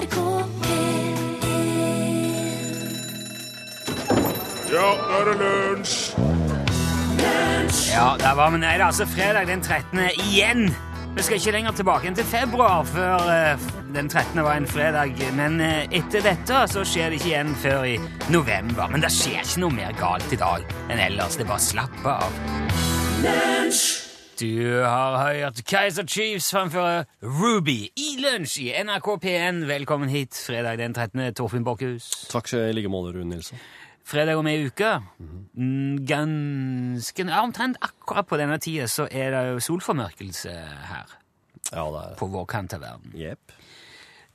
NRK Ja, nå er det lunsj! Ja, der var vi. nede. det er altså fredag den 13. igjen. Vi skal ikke lenger tilbake enn til februar før eh, den 13. var en fredag. Men eh, etter dette så skjer det ikke igjen før i november. Men det skjer ikke noe mer galt i dag enn ellers. Det er bare å slappe av. Du har hørt Kaiser Chiefs framføre Ruby i lunsj i NRK P1. Velkommen hit fredag den 13. Torfinn Borchhus. Takk i like måte, Rune Nilsson. Fredag om ei uke. Mm, Ganske ja, Omtrent akkurat på denne tida så er det jo solformørkelse her Ja, det er på vår kant av verden. Jepp.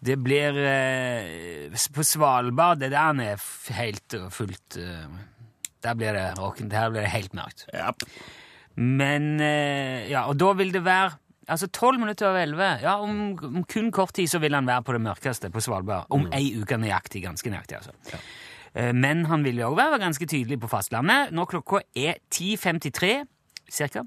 Det blir eh, På Svalbard det der er helt og fullt eh, Der blir det. Der blir det helt mørkt. Jepp. Men eh, Ja, og da vil det være Altså tolv minutter over elleve. Ja, om, om kun kort tid så vil han være på det mørkeste på Svalbard. Om ei uke nøyaktig. Ganske nøyaktig, altså. Ja. Men han vil jo også være ganske tydelig på fastlandet. Når klokka er 10.53 cirka,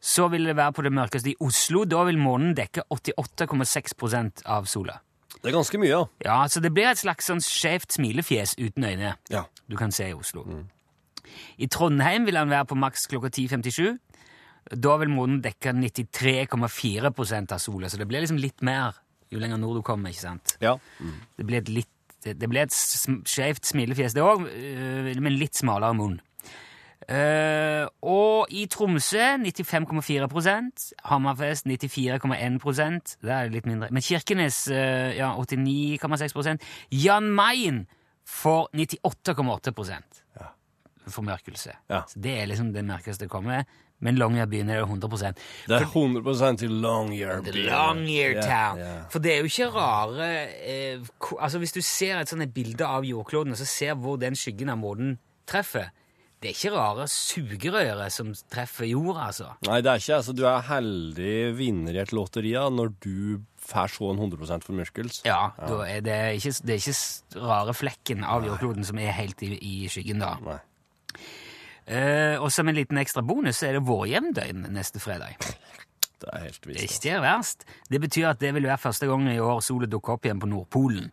så vil det være på det mørkeste i Oslo. Da vil månen dekke 88,6% av sola. Det er ganske mye, ja. Ja, så det blir et slags sånn skjevt smilefjes uten øyne Ja. du kan se i Oslo. I Trondheim vil han være på maks klokka 10.57. Da vil månen dekke 93,4% av sola, så det blir liksom litt mer jo lenger nord du kommer. ikke sant? Ja. Det blir et litt det blir et skjevt smilefjes, det òg, men litt smalere munn. Eh, og i Tromsø 95,4% Hammerfest 94,1 Det er litt mindre. Men Kirkenes eh, ja, 89,6 Jan Mayen får 98,8 formørkelse. Ja. Så det er liksom det mørkeste kommer. Men Longyearbyen er det 100% Det er 100% til Longyearbyen. The Yeah, Ja, For det er jo ikke rare eh, Altså Hvis du ser et sånt bilde av jordkloden, og så ser hvor den skyggen av månen treffer Det er ikke rare sugerøret som treffer jorda, altså. Nei, det er ikke. Altså, du er heldig vinner i et lotteri når du får så en 100% formørkelse. Ja, Da er det, ikke, det er ikke rare flekken av jordkloden som er helt i, i skyggen, da. Nei. Eh, og som en liten ekstra bonus så er det vårjevndøgn neste fredag. Det er helt visst. ikke det verst. Det betyr at det vil være første gang i år sola dukker opp igjen på Nordpolen.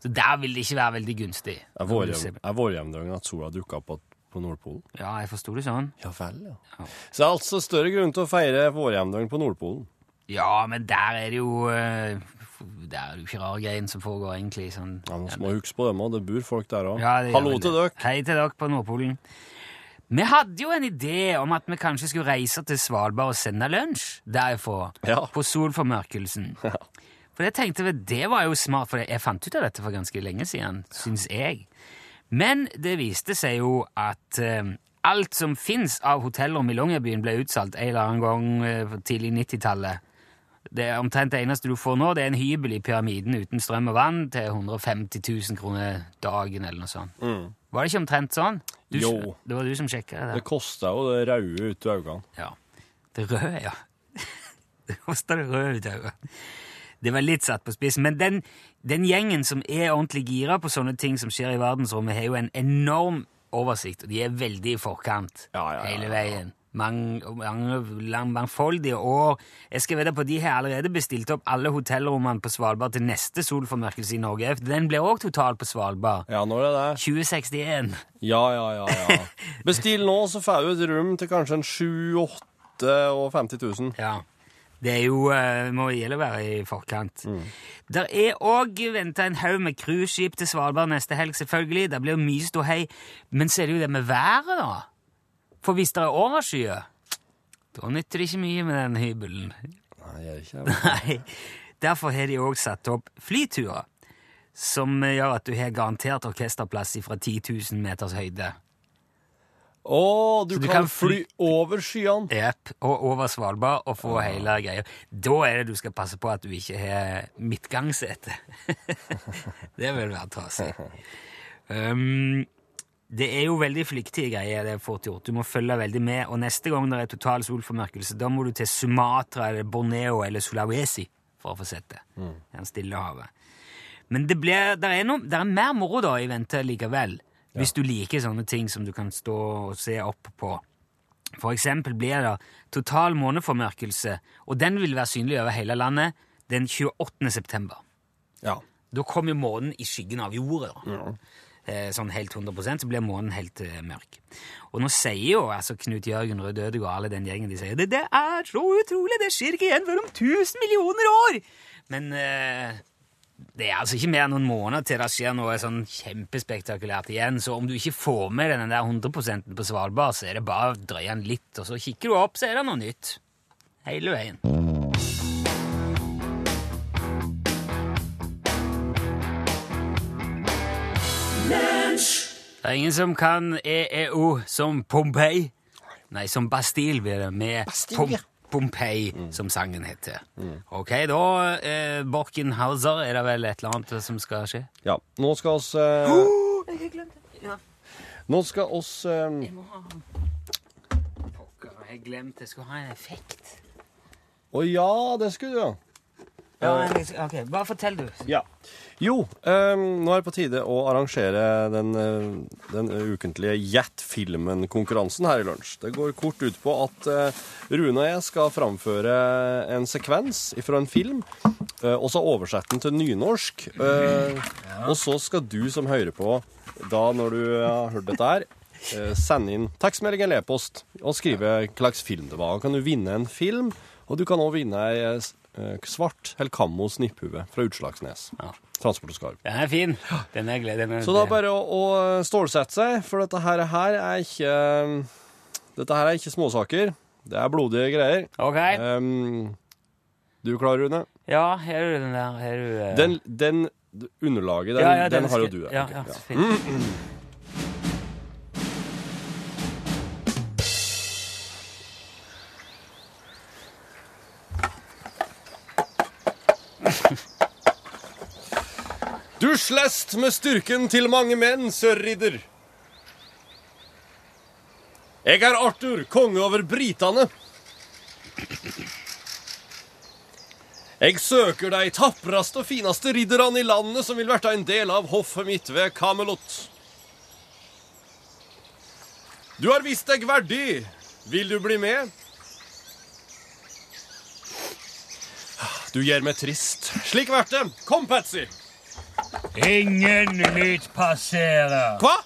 Så der vil det ikke være veldig gunstig. Er vårjevn- vårjevndøgn at sola dukker opp på, Nordpolen? Ja, jeg forsto det sånn. Ja vel, ja. Så det er altså større grunn til å feire vårjevndøgn på Nordpolen. Ja, men der er det jo Der er jo ikke rare greiene som foregår, egentlig. Sånn. Ja, Man må huske på dem òg. Det bor folk der òg. Ja, Hallo til det. dere. Hei til dere på Nordpolen. Vi hadde jo en idé om at vi kanskje skulle reise til Svalbard og sende lunsj derfra. Ja. På solformørkelsen. For jeg tenkte vel, det var jo smart, for jeg fant ut av dette for ganske lenge siden, syns jeg. Men det viste seg jo at eh, alt som fins av hotellrom i Longyearbyen, ble utsolgt en eller annen gang eh, tidlig 90-tallet. Det er omtrent det eneste du får nå, det er en hybel i pyramiden uten strøm og vann til 150 000 kroner dagen, eller noe sånt. Var det ikke omtrent sånn? Du, Mm. Jo. Det var du som sjekka det? Det koster jo det røde ut av øynene. Ja. Det røde, ja. det kosta det røde ut av øynene. Det var litt satt på spissen. Men den, den gjengen som er ordentlig gira på sånne ting som skjer i verdensrommet, har jo en enorm oversikt, og de er veldig i forkant Ja, ja, ja, hele veien. Mange, mange, mangfoldige år. Jeg skal vedde på de har allerede bestilt opp alle hotellrommene på Svalbard til neste solformørkelse i Norge. Den blir òg totalt på Svalbard. Ja, når er det? 2061. Ja, ja, ja. ja. Bestill nå, så får du et rom til kanskje en 7 8 og 50 000. Ja. Det er jo, eh, må gjelde å være i forkant. Der er òg venta en haug med cruiseskip til Svalbard neste helg, selvfølgelig. Det blir mye ståhei. Men så er det jo det med været, da. For hvis det er overskyet, da nytter det ikke mye med den hybelen. Nei, jeg er ikke. Nei. Derfor har de òg satt opp flyturer, som gjør at du har garantert orkesterplass fra 10 000 meters høyde. Å, du, du kan, kan fly over skyene. Jepp, og over Svalbard og få hele greia. Da er det du skal passe på at du ikke har midtgangssete. det vil være trasig. Um, det er jo veldig flyktige greier, det fort gjort. Du må følge veldig med, og neste gang det er total solformørkelse, da må du til Sumatra eller Borneo eller Sulawesi for å få sett det. Mm. Den det stille havet. Men det, blir, der er, noe, der er mer moro da i vente likevel, hvis du liker sånne ting som du kan stå og se opp på. For eksempel blir det total måneformørkelse, og den vil være synlig over hele landet den 28. september. Ja. Da kommer månen i skyggen av jorda. da. Eh, sånn helt 100 så blir månen helt eh, mørk. Og nå sier jo altså Knut Jørgen Røde Ødegård og alle den gjengen de sier, det, det er så utrolig, det skjer ikke igjen før om 1000 millioner år! Men eh, det er altså ikke mer enn noen måneder til det skjer noe sånn kjempespektakulært igjen, så om du ikke får med den der 100% på Svalbard, så er det bare å drøye den litt, og så kikker du opp, så er det noe nytt. Hele veien. Det er ingen som kan EEO som Pompeii. Nei, som Bastille blir det, med Pom Pompeii, som sangen heter. Ok, da, eh, Borkenhauser, er det vel et eller annet som skal skje? Ja. Nå skal oss eh, Jeg har glemt det. Ja. Nå skal oss eh, Jeg må ha Pokker, jeg glemte jeg skulle ha en effekt. Å ja, det skulle du, ja. Ja, ok, Bare fortell, du. Ja. Jo, um, nå er det på tide å arrangere den, eh, den ukentlige Jet-filmen-konkurransen her i lunsj. Det går kort ut på at uh, Rune og jeg skal framføre en sekvens fra en film, Uh, og så oversette den til nynorsk. Eh, Og så skal du som hører på, da når du har hørt dette her, eh, sende inn tekstmelding eller e-post og skrive hva slags film det var. Kan du vinne en film, og du kan òg vinne ei svart eller kammo snipphue fra Utslagsnes. Ja. Transport og skarv. Den er fin. Den er glede meg. Så da bare å, å stålsette seg, for dette her, her er ikke Dette her er ikke småsaker. Det er blodige greier. Ok. Um, du er klar, Rune? Ja, her er du den der. Her er du, eh, Den, den underlaget, den, ja, ja, den, har jo du. Ja, okay, ja, Du slest med styrken til mange menn, sørridder. Jeg er Arthur, konge over britene. Jeg søker de tapreste og fineste ridderne i landet som vil verte en del av hoffet mitt ved Camelot. Du har vist deg verdig. Vil du bli med? Du gjør meg trist. Slik vert det. Kom, Patsy. Ingen lyt passerer. Hva?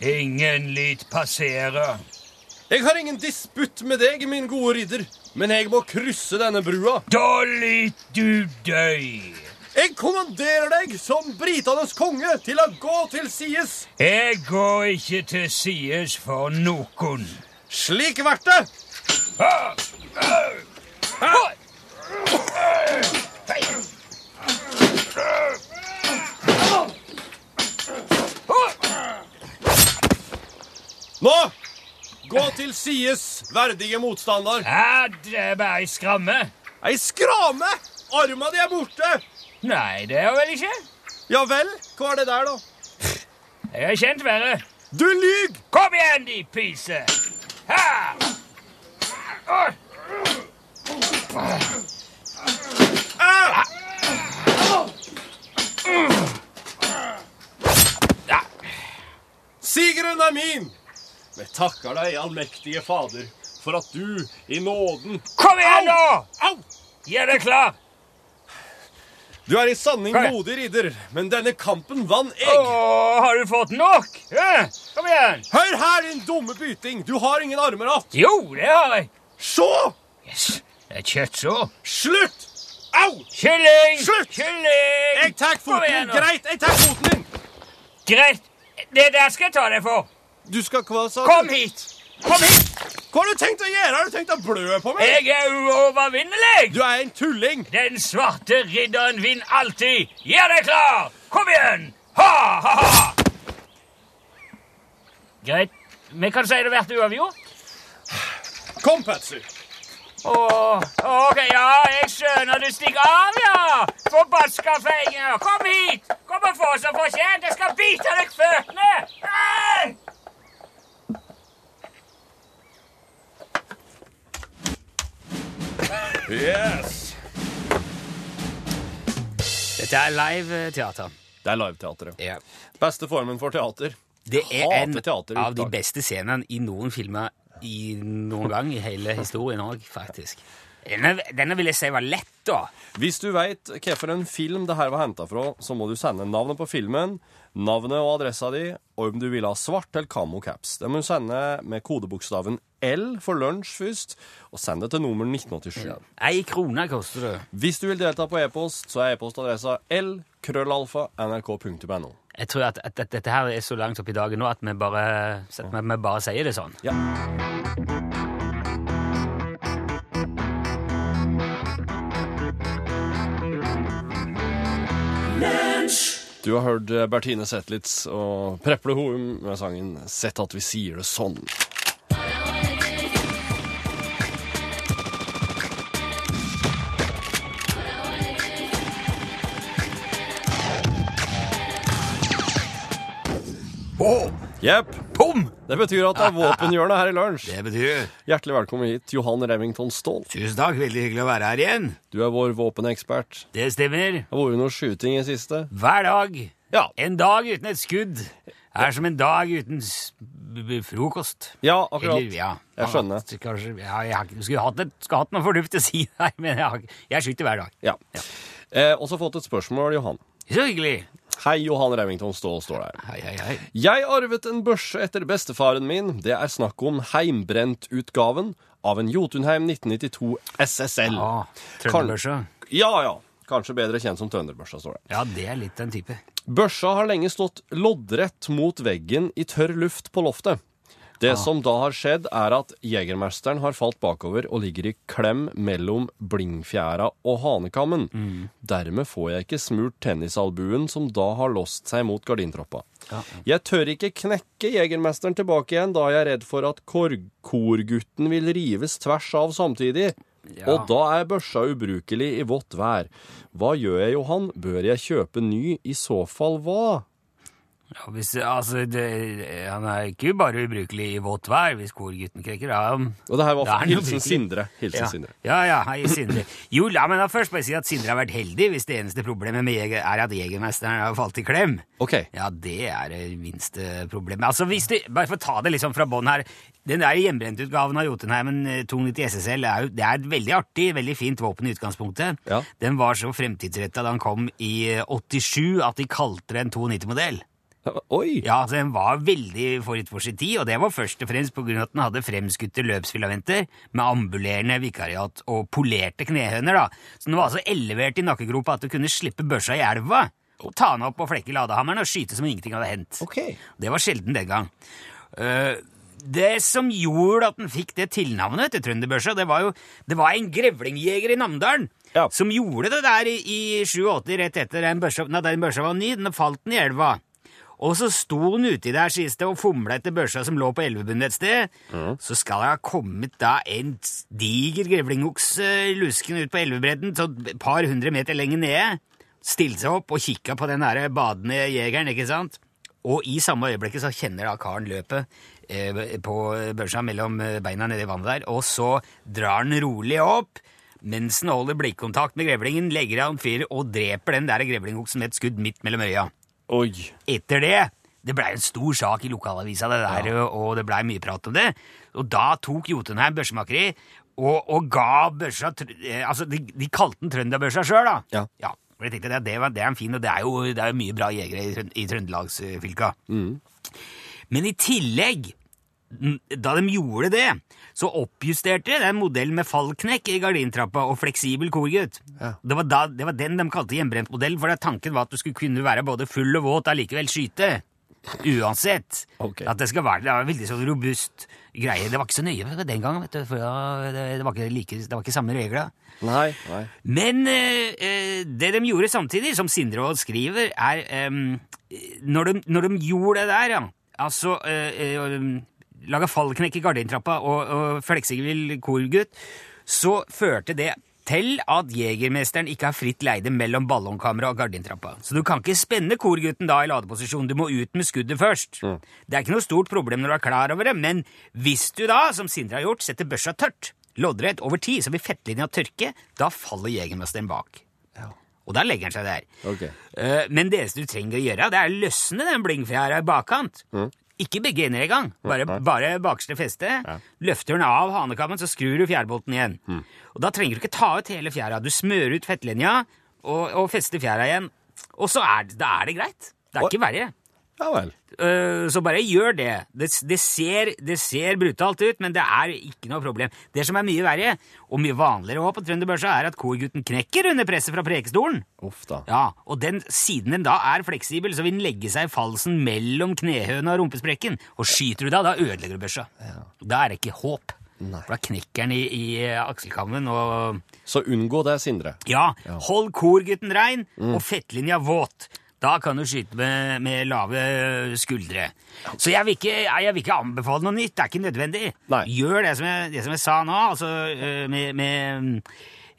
Ingen lyt passerer. Jeg har ingen disputt med deg, min gode ridder, men jeg må krysse denne brua. Da lyt du døy. Jeg kommanderer deg som britenes konge til å gå til sides. Jeg går ikke til sides for noen. Slik vert det. Nå! Gå til sides, verdige motstander. Ja, det er bare ei skramme. Ei skrame! Arma di er borte. Nei, det er vel ikke. Ja vel, hva er det der, da? Jeg har kjent verre. Du lyg! Kom igjen, de pyse! Ha! Sigeren er min! Vi takker deg, allmektige Fader, for at du i nåden Kom igjen, nå! Au! Gjør deg klar. Du er i sanning modig ridder, men denne kampen vann jeg. Åh, har du fått nok? Ja, kom igjen. Hør her, din dumme byting! Du har ingen armer igjen. Jo, det har jeg. Så! Yes, det er kjøttså. Slutt! Au! Kylling! Slutt! Kylling! Jeg tar foten! Greit, jeg tar foten din! Greit. Det der skal jeg ta deg for. Du skal hva, sa du? Kom hit. Kom hit. Hva har du tenkt å gjøre? Har du tenkt å blø på meg? Jeg er uovervinnelig. Du er en tulling! Den svarte ridderen vinner alltid. Gjør deg klar. Kom igjen. Ha, ha, ha. Greit. Vi kan si det blir uavgjort. Kom, Patsy. Åh, ok, ja, jeg skjønner du stikker av, ja. Forbaska feinger. Kom hit. Kom og få som fortjent. Jeg skal bite deg føttene. Hei! Yes! Dette er live-teater. Det er liveteateret. Ja. Beste formen for teater. Det er Hater en teater av de beste scenene i noen filmer i noen gang i hele historien òg, faktisk. Denne, denne vil jeg si var lett, da. Hvis du veit hvilken film det her var henta fra, så må du sende navnet på filmen, navnet og adressa di, og om du vil ha svart eller camo caps. Det må du sende med kodebokstaven L for lunsj først, og send det til nummer 1987. Ei krone koster det. Hvis du vil delta på e-post, så er e-postadressa l krøllalfa nrk.no. Jeg tror at, at, at dette her er så langt opp i dagen nå at vi bare, at vi, vi bare sier det sånn. Ja. Du har hørt Bertine Zetlitz og Preple Houm med sangen 'Sett at vi sier det sånn'. Jepp. Pom! Det betyr at det er våpenhjørnet her i lunsj. Det betyr. Hjertelig velkommen hit, Johan Remington Ståhl. Tusen takk, veldig hyggelig å være her igjen. Du er vår våpenekspert. Det stemmer. Det har vært noe skyting i siste. Hver dag. Ja. En dag uten et skudd er som en dag uten frokost. Ja, akkurat. Eller, ja. Jeg skjønner. Ja, Kanskje, ja, jeg skulle hatt, et, skulle hatt noe fornuftig å si der, men jeg, jeg skyter hver dag. Ja. Eh, også fått et spørsmål, Johan. Så hyggelig. Hei, Johan Remington Ståhl står der. Hei, hei, hei. Jeg arvet en børse etter bestefaren min. Det er snakk om heimbrentutgaven av en Jotunheim 1992 SSL. Ah, Trønderbørsa. Ja, ja. Kanskje bedre kjent som trønderbørsa, står det. Ja, det er litt den type. Børsa har lenge stått loddrett mot veggen i tørr luft på loftet. Det som da har skjedd, er at jegermesteren har falt bakover og ligger i klem mellom blingfjæra og hanekammen. Dermed får jeg ikke smurt tennisalbuen som da har låst seg mot gardintroppa. Jeg tør ikke knekke jegermesteren tilbake igjen, da jeg er redd for at kor korgutten vil rives tvers av samtidig. Ja. Og da er børsa ubrukelig i vått vær. Hva gjør jeg, Johan? Bør jeg kjøpe ny? I så fall hva? Ja, hvis, altså, det, han er ikke bare ubrukelig i vått vær hvis korgutten krekker. Ja, Og det her var hilsen. Sindre. Hilsen ja. Sindre. ja, ja, hei, Sindre. Jo, la meg da først bare si at Sindre har vært heldig hvis det eneste problemet med jeger er at jegermesteren har falt i klem. OK. Ja, det er det minste problemet. Altså, hvis du, Bare for å ta det liksom fra bånn her. Den der hjemmebrentutgaven av Jotunheimen eh, 290 SSL er jo det er et veldig artig, veldig fint våpen i utgangspunktet. Ja. Den var så fremtidsretta da den kom i eh, 87 at de kalte en 290-modell. Oi! Ja, altså Den var veldig forut for sin tid, og det var først og fremst pga. at den hadde fremskutte løpsfilamenter med ambulerende vikariat og polerte knehøner. da. Så den var altså elevert i nakkegropa at du kunne slippe børsa i elva, og ta den opp og flekke ladehammeren og skyte som om ingenting hadde hendt. Okay. Det var sjelden den gang. Uh, det som gjorde at den fikk det tilnavnet til trønderbørsa, det var jo det var en grevlingjeger i Namdalen Ja. som gjorde det der i, i 87, rett etter den børsa, nei, den børsa var ny. Den falt den i elva. Og så sto han uti der siste og fomla etter børsa som lå på elvebunnen et sted. Så skal det ha kommet da en diger grevlingokse lusken ut på elvebredden, så et par hundre meter lenger nede. Stilte seg opp og kikka på den der badende jegeren, ikke sant? Og i samme øyeblikket så kjenner da karen løpet eh, på børsa mellom eh, beina nede i vannet der, og så drar han rolig opp. Mens han holder blikkontakt med grevlingen, legger han fyr og dreper den der grevlingoksen med et skudd midt mellom øya Oi. etter det det blei en stor sak i lokalavisa, det der, og det blei mye prat om det. Og da tok Jotunheim børsemakeri og, og ga børsa eh, Altså, de, de kalte den Trønderbørsa sjøl, da. Ja. for jeg tenkte det, det, var, det er en fin, og det er jo, det er jo mye bra jegere i, Trøn- i Trøndelagsfylka. Men i tillegg, da de gjorde det, så oppjusterte de den modellen med fallknekk i gardintrappa og fleksibel korgutt. Ja. Det, var da, det var den de kalte hjemmebrentmodellen, for tanken var at du skulle kunne være både full og våt og allikevel skyte. Uansett. Okay. At det skal være det var veldig sånn robust greie. Det var ikke så nøye den gangen, vet du, for det, var ikke like, det var ikke samme regler. Nei. Nei. Men eh, eh, det de gjorde samtidig, som Sindre Sindrevold skriver, er eh, når, de, når de gjorde det der, ja, altså eh, eh, laga fallknekk i gardintrappa og, og fleksibel korgutt, så førte det til at jegermesteren ikke har fritt leide mellom ballongkamera og gardintrappa. Så du kan ikke spenne korgutten da i ladeposisjon, du må ut med skuddet først. Det er ikke noe stort problem når du er klar over det, men hvis du da, som Sindre har gjort, setter børsa tørt, loddrett over tid, så vil fettlinja tørke, da faller jegermesteren bak. Og da legger han seg der. Okay. Eh, men det eneste du trenger å gjøre, det er å løsne den blingfjæra i bakkant. Ikke begge ender i gang, bare, bare bakerste feste. Løfter den av hanekammen, så skrur du fjærbolten igjen. Og Da trenger du ikke ta ut hele fjæra. Du smører ut fettlinja og, og fester fjæra igjen. Og så er, det- da er det greit. Det er Og- ikke verre. Ja vel. Øh, så bare gjør det. Det, det, ser, det ser brutalt ut, men det er ikke noe problem. Det som er mye verre, og mye vanligere også på trønderbørsa, er at korgutten knekker under presset fra prekestolen. Uff da. Ja, og den, siden den da er fleksibel, så vil den legge seg i falsen mellom knehøna og rumpesprekken. Og skyter du da, da ødelegger du børsa. Da er det ikke håp. Nei. For da knekker den i, i akselkammen, og Så unngå det, Sindre. ja, hold korgutten rein og fettlinja våt. Da kan du skyte med, med lave skuldre. Så jeg vil, ikke, jeg vil ikke anbefale noe nytt. Det er ikke nødvendig. Nei. Gjør det som jeg, det som jeg sa nå, altså øh, med, med,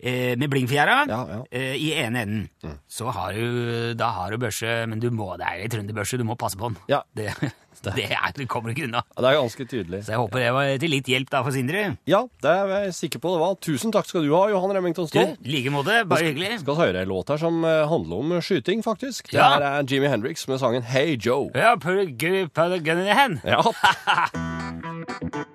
øh, med blingfjæra Ja, ja. eh, i ene enden. Så har du, da har du børse, men du må, det er ei trønderbørse, du må passe på den. Ja. Det, det, er, du kommer ikke unna. Det er ganske tydelig. Så jeg håper det var til litt hjelp da for Sindre. Ja, det er jeg sikker på det var. Tusen takk skal du ha, Johan Remington Du, Ståhl. i like måte. Bare hyggelig. Vi Skal høre en låt her som eh, handler om skyting, faktisk. Det Ja. her er Jimmy Hendrix med sangen Hey Joe. Ja, put a gun in your hand. Ja.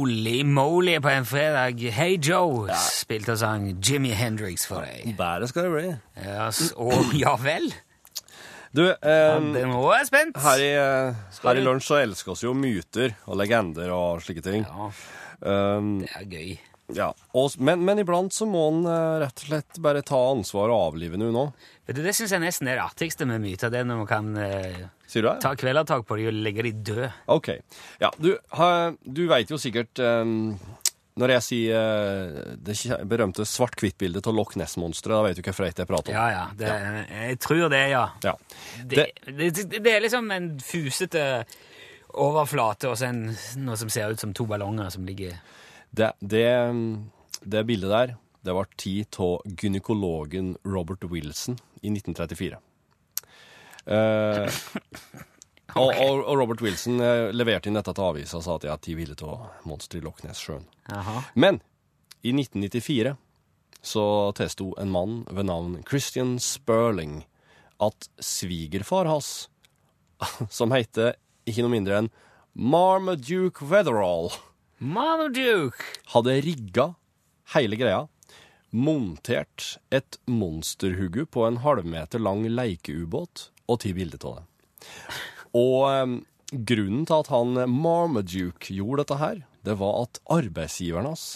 Holy moly på en fredag. Hey Joe spilte og sang Jimmy Hendrix for deg. Bedre skal det bli. Ja, og ja vel. Du, eh, Det nå er jeg spent. her, i, eh, her i lunsj så elsker oss jo myter og legender og slike ting. Ja, Um, det er gøy. ja. Og, men, men iblant så må en eh, rett og slett bare ta ansvar og avlive noe nå. Det syns jeg nesten er det artigste med myter. Det er når man kan eh, Sier du det? ta kvelertak på dem og legge dem døde. Ok. Ja, du, ha, du veit jo sikkert um, Når jeg sier eh, det berømte svart-hvitt-bildet av Loch Ness-monsteret, da vet du hvilken jeg prater om. Ja, ja. Det, Jeg tror det, ja. Ja. Det, det, det, er liksom en fusete overflate og så en, noe som ser ut som to ballonger som ligger Det, det, det bildet der, det var tid av gynekologen Robert Wilson i 1934. Eh, og, og, og Robert Wilson eh, leverte inn dette til avisa og sa at de har ti bilder av monster i Loch Ness-sjøen. Men i 1994 så tilsto en mann ved navn Christian Sperling at svigerfar hans, som heter ikke noe mindre enn Marmaduke Weatherall, Marmaduke! hadde rigga hele greia, montert et monsterhugge på en halvmeter lang leikeubåt og ti bilder av det. Og em, grunnen til at han Marmaduke gjorde dette her, det var at arbeidsgiveren hans,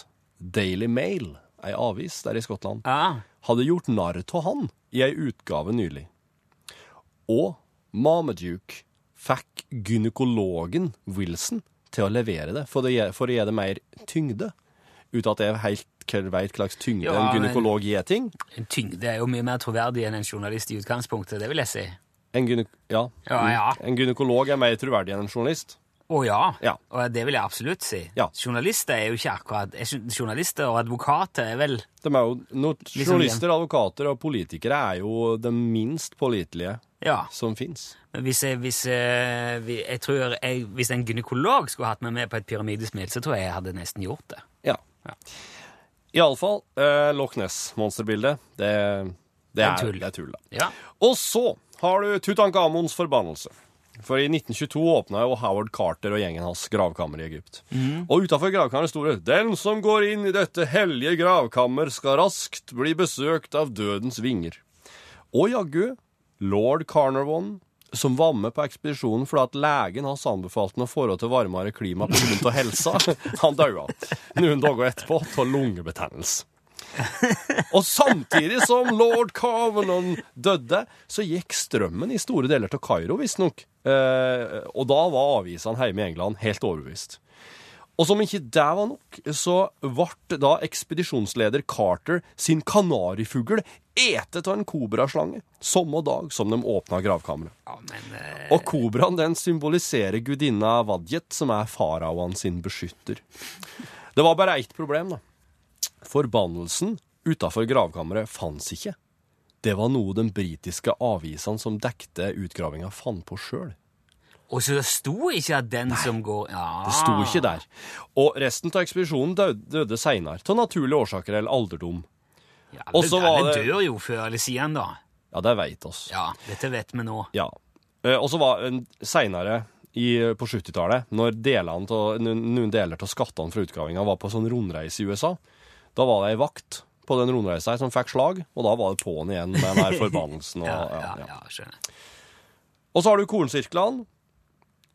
Daily Mail, ei avis der i Skottland, Ja. hadde gjort narr av han i ei utgave nylig. Og Marmaduke fikk gynekologen Wilson til å levere det, for, gi- for å gi det mer tyngde. Uten at jeg helt veit hva slags tyngde Ja, en gynekolog gir ting. En tyngde er jo mye mer troverdig enn en journalist i utgangspunktet, det vil jeg si. En, gyne ja. Ja, ja. en gynekolog er mer troverdig enn en journalist. Å ja. Ja. og det vil jeg absolutt si. Journalister er jo ikke akkurat er Journalister og advokater er vel De er jo, no, Liksom journalister, advokater og politikere er jo de minst pålitelige Ja. som fins. Men Hvis jeg, hvis, eh, jeg tror jeg, hvis en gynekolog skulle hatt meg med på et pyramidesmil, så tror jeg jeg hadde nesten gjort det. Ja. Ja. Iallfall, eh, Loch Ness-monsterbildet, det, det, er er tull. Det er tull da. Ja. Og så har du Tutankhamons forbannelse. For i 1922 åpna jo Howard Carter og gjengen hans gravkammer i Egypt. Og utafor gravkammeret sto det 'Den som går inn i dette hellige gravkammer, skal raskt bli besøkt av dødens vinger'. Og jaggu, lord Carnarvon, som var med på ekspedisjonen fordi at legen hans anbefalte noe forhold til varmere klima pga. helsa, han daua noen dager etterpå av lungebetennelse. Og samtidig som lord Carvenon døde, så gikk strømmen i store deler til Kairo, visstnok. Eh, og da var avisene hjemme i England helt overbevist. Og som ikke det var nok, så ble da ekspedisjonsleder Carter sin kanarifugl etet av en kobraslange samme dag som de åpna gravkammeret. ja, eh, Og kobraen den symboliserer gudinna Vadjet, som er faraoen sin beskytter. Det var bare ett problem, da. Forbannelsen utafor gravkammeret fantes ikke. Det var noe de britiske avisene som dekte utgravinga, fant på sjøl. Og så det sto ikke at den som går ja. Det sto ikke der. Og resten av ekspedisjonen døde, døde seinere, av naturlige årsaker eller alderdom. Ja, men alle, dør jo før eller siden, da. Ja, det veit oss. Ja, dette vet vi nå. Ja. Eh, Og så var en- seinere på 70-tallet, når delene til- noen deler av skattene fra utgravinga var på sånn rundreise i USA, da var det ei vakt på den rundreisa som fikk slag, og da var det på'n igjen med den der forbannelsen. Og, Ja, ja, ja, skjønner. og så har du kornsirklene,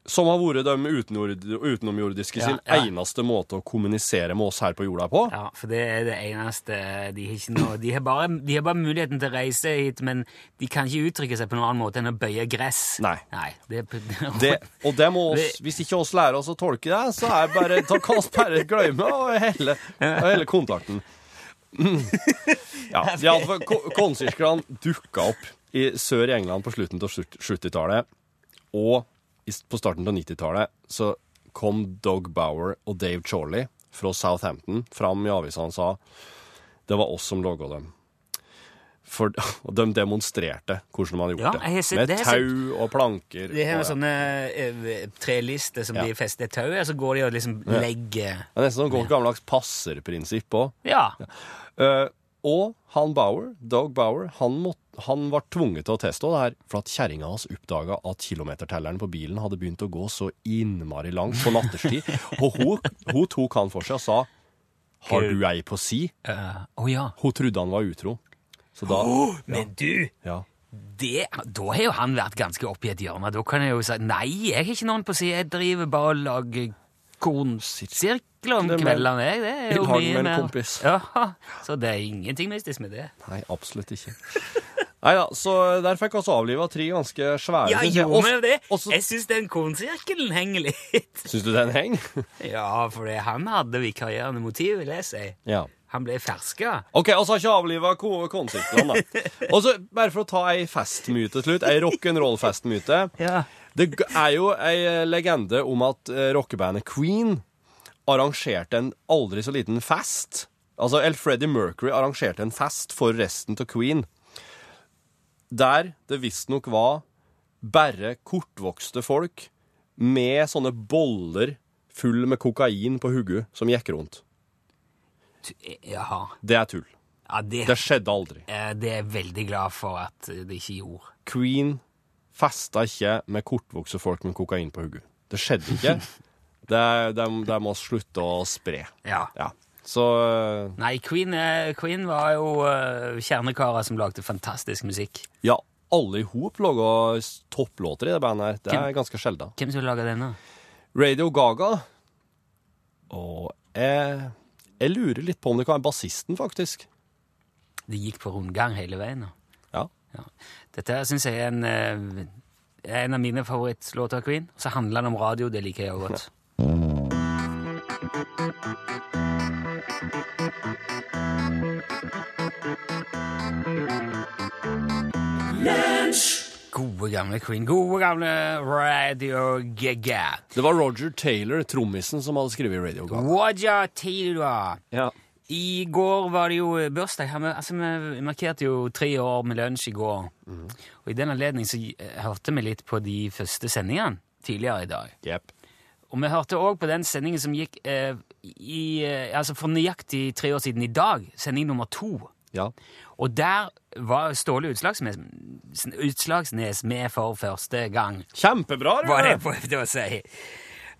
som har vært de utenomjordiske sin ja. eneste måte å kommunisere med oss her på jorda på. Ja, for det er det eneste De har, ikke noe, de har, bare, de har bare muligheten til å reise hit, men de kan ikke uttrykke seg på noen annen måte enn å bøye gress. Nei. det, Det, og det må oss, hvis ikke oss lærer oss å tolke det, så er bare, da kan vi bare glemme og hele, hele kontakten. Mm. Ja, ja for ko- Kornsirklene dukka opp i sør i England på slutten av 70-tallet, og på starten av 90-tallet så kom Dog Bower og Dave Chorley fra Southampton fram i avisene og sa det var oss som laga dem. For, og de demonstrerte hvordan man hadde gjort Ja, det. sett- det. det Med har tau og planker. Det er ja. sånne eh, trelister som Ja. de fester et tau i, og så går de og liksom legger Det er nesten sånn gammeldags passerprinsipp òg. Ja. Og han Bauer, Doug Bauer, han, måtte, han var tvunget til å teste det her, for at kjerringa hans oppdaga at kilometertelleren på bilen hadde begynt å gå så innmari langt på natterstid. og hun, hun tok han for seg og sa Har du ei på si? Uh, Å ja. Hun trodde han var utro. Så da Men du, Ja. det, da har jo han vært ganske oppi et hjørne. Da kan jeg jo si nei, jeg har ikke noen på si, jeg driver bare og lager kornsirkler om kveldene. jeg. Det er jo mye med en mer kompis. Ja, Så det er ingenting mystisk med det. Nei, absolutt ikke. Nei da, så der fikk vi avliva tre ganske svære Ja, gjorde vi det? Også... Jeg syns den kornsirkelen henger litt. Syns du den henger? Ja, for han hadde vikarierende motiv, vil jeg si. ja. Han ble ferska. OK, vi har ikke avliva kornsirklene, da. Og så, bare for å ta ei festmyte til slutt, ei rock'n'roll-festmyte. Ja. Det er jo ei legende om at eh, rockebandet Queen arrangerte en aldri så liten fest. Altså, El Freddie Mercury arrangerte en fest for resten av Queen, der det visstnok var bare kortvokste folk med sånne boller full med kokain på hodet som gikk rundt. Jaha. Det er tull. Ja, det, Det skjedde aldri. eh, det er veldig glad for at det ikke gjorde. Queen festa ikke med kortvokste folk med kokain på hodet. Det skjedde ikke. Det, de, de må slutte å spre. Ja. Ja. Så øh, Nei, Queen, eh, Queen var jo uh, kjernekarer som lagde fantastisk musikk. ja, alle i hop laga topplåter i det bandet her. Det er ganske sjelden. Hvem som laga denne? Radio Gaga Og jeg, jeg lurer litt på om det kan være bassisten, faktisk. Det gikk på rundgang hele veien. da. Ja. Dette syns jeg er en, eh, en av mine favorittlåter av Queen. Så handler den om radio, det liker jeg også godt. Gode gamle Queen. Gode gamle Radio Gaga. Det var Roger Taylor, trommisen, som hadde skrevet Radio Gaga. Roger Taylor. Ja. I går var det jo bursdag. Vi- Altså, vi markerte jo tre år med lunsj i går. Og i den anledning så eh, hørte vi litt på de første sendingene tidligere i dag. Yep. Og vi hørte òg på den sendingen som gikk eh, i, eh, altså for nøyaktig tre år siden i dag. Sending nummer to. Ja. Og der var Ståle Utslagsnes, Utslagsnes med for første gang. Kjempebra, Var det jeg prøvde å si.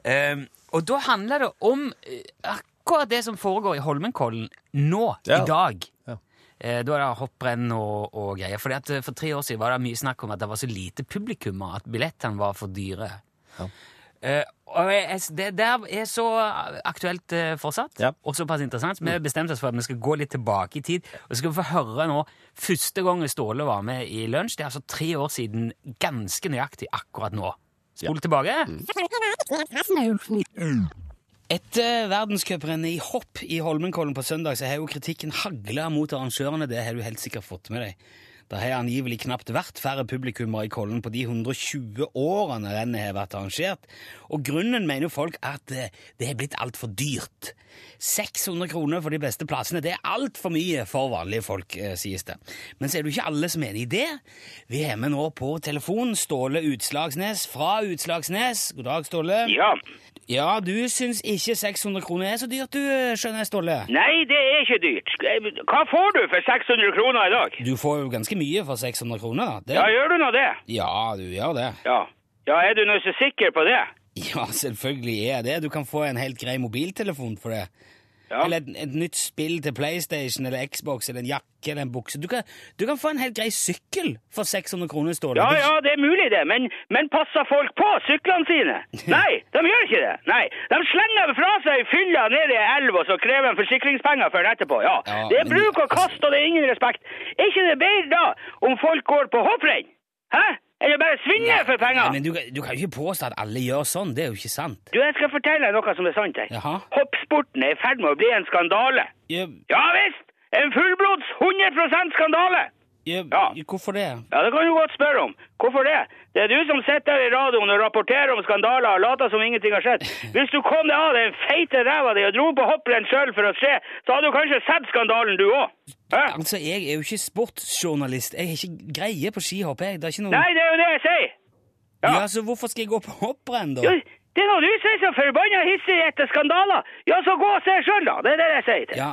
Um, og da handler det om eh, akkurat det som foregår i Holmenkollen nå, Ja. i dag. Ja. Eh, da er det hopprenn og, og greier. Fordi at eh, For tre år siden var det mye snakk om at det var så lite publikummer at billettene var for dyre. Ja. Eh, og jeg, det der er så aktuelt eh, fortsatt, Ja. og såpass interessant. så Vi bestemte oss for at vi skal gå litt tilbake i tid. Og så skal vi få høre nå første gang Ståle var med i Lunsj. Det er altså tre år siden, ganske nøyaktig akkurat nå. Spol tilbake. Etter verdenscuprennet i hopp i Holmenkollen på søndag så har jo kritikken hagla mot arrangørene. Det har du helt sikkert fått med deg. Det har angivelig knapt vært færre publikummere i Kollen på de 120 årene rennet har vært arrangert. Og grunnen mener folk at det har blitt altfor dyrt. 600 kroner for de beste plassene, det er altfor mye for vanlige folk, eh, sies det. Men så er det jo ikke alle som er enig i det. Vi har med nå på telefon Ståle Utslagsnes fra Utslagsnes. God dag, Ståle. Ja. Ja, du syns ikke 600 kroner er så dyrt, du, skjønner jeg, Ståle? Nei, det er ikke dyrt. Hva får du for 600 kroner i dag? Du får jo ganske mye for 600 kroner. Det... Ja, gjør du nå det? Ja, du gjør det. Ja. Ja, er du nå så sikker på det? Ja, selvfølgelig er jeg det. Du kan få en helt grei mobiltelefon for det. Ja. Eller et, et nytt spill til PlayStation eller Xbox eller en jakke eller en bukse. Du kan, du kan få en helt grei sykkel for 600 kroner, Ståle. Ja, Det- ja, det er mulig det, men, men passer folk på syklene sine? Nei, de gjør ikke det. Nei, De slenger fra seg fylla ned i elv, og så krever de forsikringspenger for den etterpå. Ja, Ja, Det er bruk og kast, og det er ingen respekt. Er ikke det bedre da om folk går på hopprenn? Hæ? Eller bare svinner for penger? Nei, men du, du kan jo ikke påstå at alle gjør sånn. Det er jo ikke sant. Du, jeg skal fortelle deg noe som er sant her. Jaha. Hoppsporten er i ferd med å bli en skandale. Ja, Ja visst! En fullblods 100 skandale! Ja. Hvorfor det? Ja, det kan du godt spørre om. Hvorfor det? Det er du som sitter i radioen og rapporterer om skandaler og later som ingenting har skjedd. Hvis du kom deg av den feite ræva di og dro på hopprenn sjøl for å se, så hadde du kanskje sett skandalen, du òg. Altså, Jeg er jo ikke sportsjournalist. Jeg har ikke greie på skihopp. jeg. Det er ikke noe... Nei, det er jo det jeg sier. ja. Ja. så Hvorfor skal jeg gå på hopprenn, da? Jo, det er noe du sier som forbanna hissig etter skandaler, ja, så gå og se sjøl, da. Det er det jeg sier til. Ja,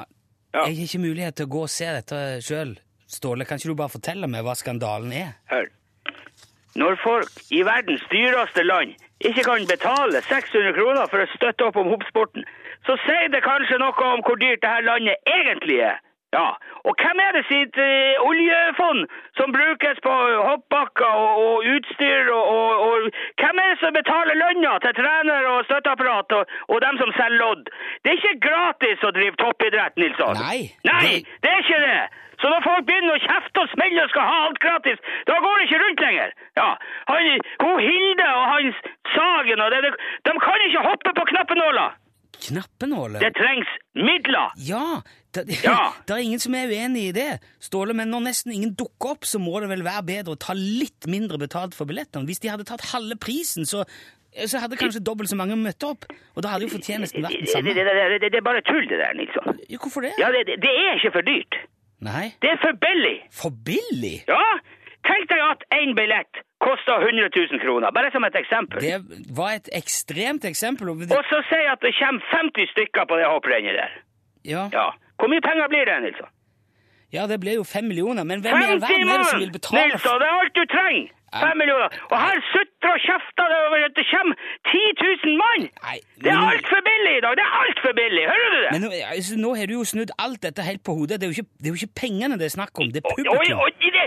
Ja. Jeg har ikke mulighet til å gå og se dette sjøl. Ståle, kan ikke du bare fortelle meg hva skandalen er? Hør. Når folk i verdens dyreste land ikke kan betale 600 kroner for å støtte opp om hoppsporten, så sier det kanskje noe om hvor dyrt dette landet egentlig er. Ja, og hvem er det sitt eh, oljefond som brukes på hoppbakker og, og utstyr, og, og, og hvem er det som betaler lønna til trener og støtteapparat og, dem som selger lodd? Det er ikke gratis å drive toppidrett, Nilsson. Nei, Nei, det- det er ikke det. Så når folk begynner å kjefte og smelle og skal ha alt gratis, da går det ikke rundt lenger. Ja, han, hun Hilde og hans Sagen og det, de, de kan ikke hoppe på knappenåla. Knappenåler? Det trengs midler. Ja! Det, Ja. det er ingen som er uenig i det, Ståle, men når nesten ingen dukker opp, så må det vel være bedre å ta litt mindre betalt for billettene. Hvis de hadde tatt halve prisen, så, så hadde kanskje dobbelt så mange møtt opp. Og da hadde jo fortjenesten vært den samme. det, det, det, det er bare tull, det der, Nilsson. Hvorfor det? Ja, det er ikke for dyrt. Nei? Det er for billig. For billig? Ja, tenk deg at én billett koster 100 000 kroner, bare som et eksempel. Det var et ekstremt eksempel. og- så si at det kommer 50 stykker på det hopprennet der. Ja, Ja. Hvor mye penger blir det, Nilsson? ja, det blir jo fem millioner, men hvem i all verden er det som vil betale Nilsson, det er alt du trenger! Ja. Fem millioner. Og her sutrer og kjefter det over at det kommer 10 000 mann! Nei, Det er altfor billig i dag! Det er altfor billig! Hører du det? Men nå, altså, nå har du jo snudd alt dette helt på hodet. Det er jo ikke, det er jo ikke pengene det er snakk om, det er Oi, publikum. oi, det,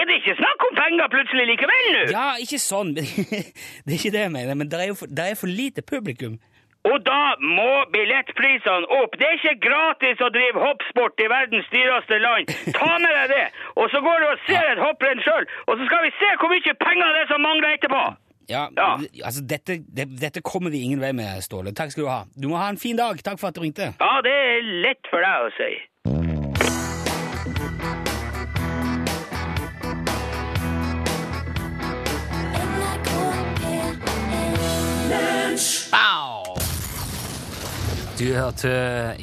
er det ikke snakk om penger plutselig likevel nå? Ja, ikke sånn. det er ikke det jeg mener, men det er jo for, det er for lite publikum. Og da må billettprisene opp. Det er ikke gratis å drive hoppsport i verdens dyreste land. Ta med deg det. Og så går du og ser et hopprenn sjøl, og så skal vi se hvor mye penger det er som mangler etterpå. Ja, Ja. altså dette, det, dette kommer vi ingen vei med, Ståle. Takk skal du ha. Du må ha en fin dag. Takk for at du ringte. Ja, det er lett for deg å si. Du hørte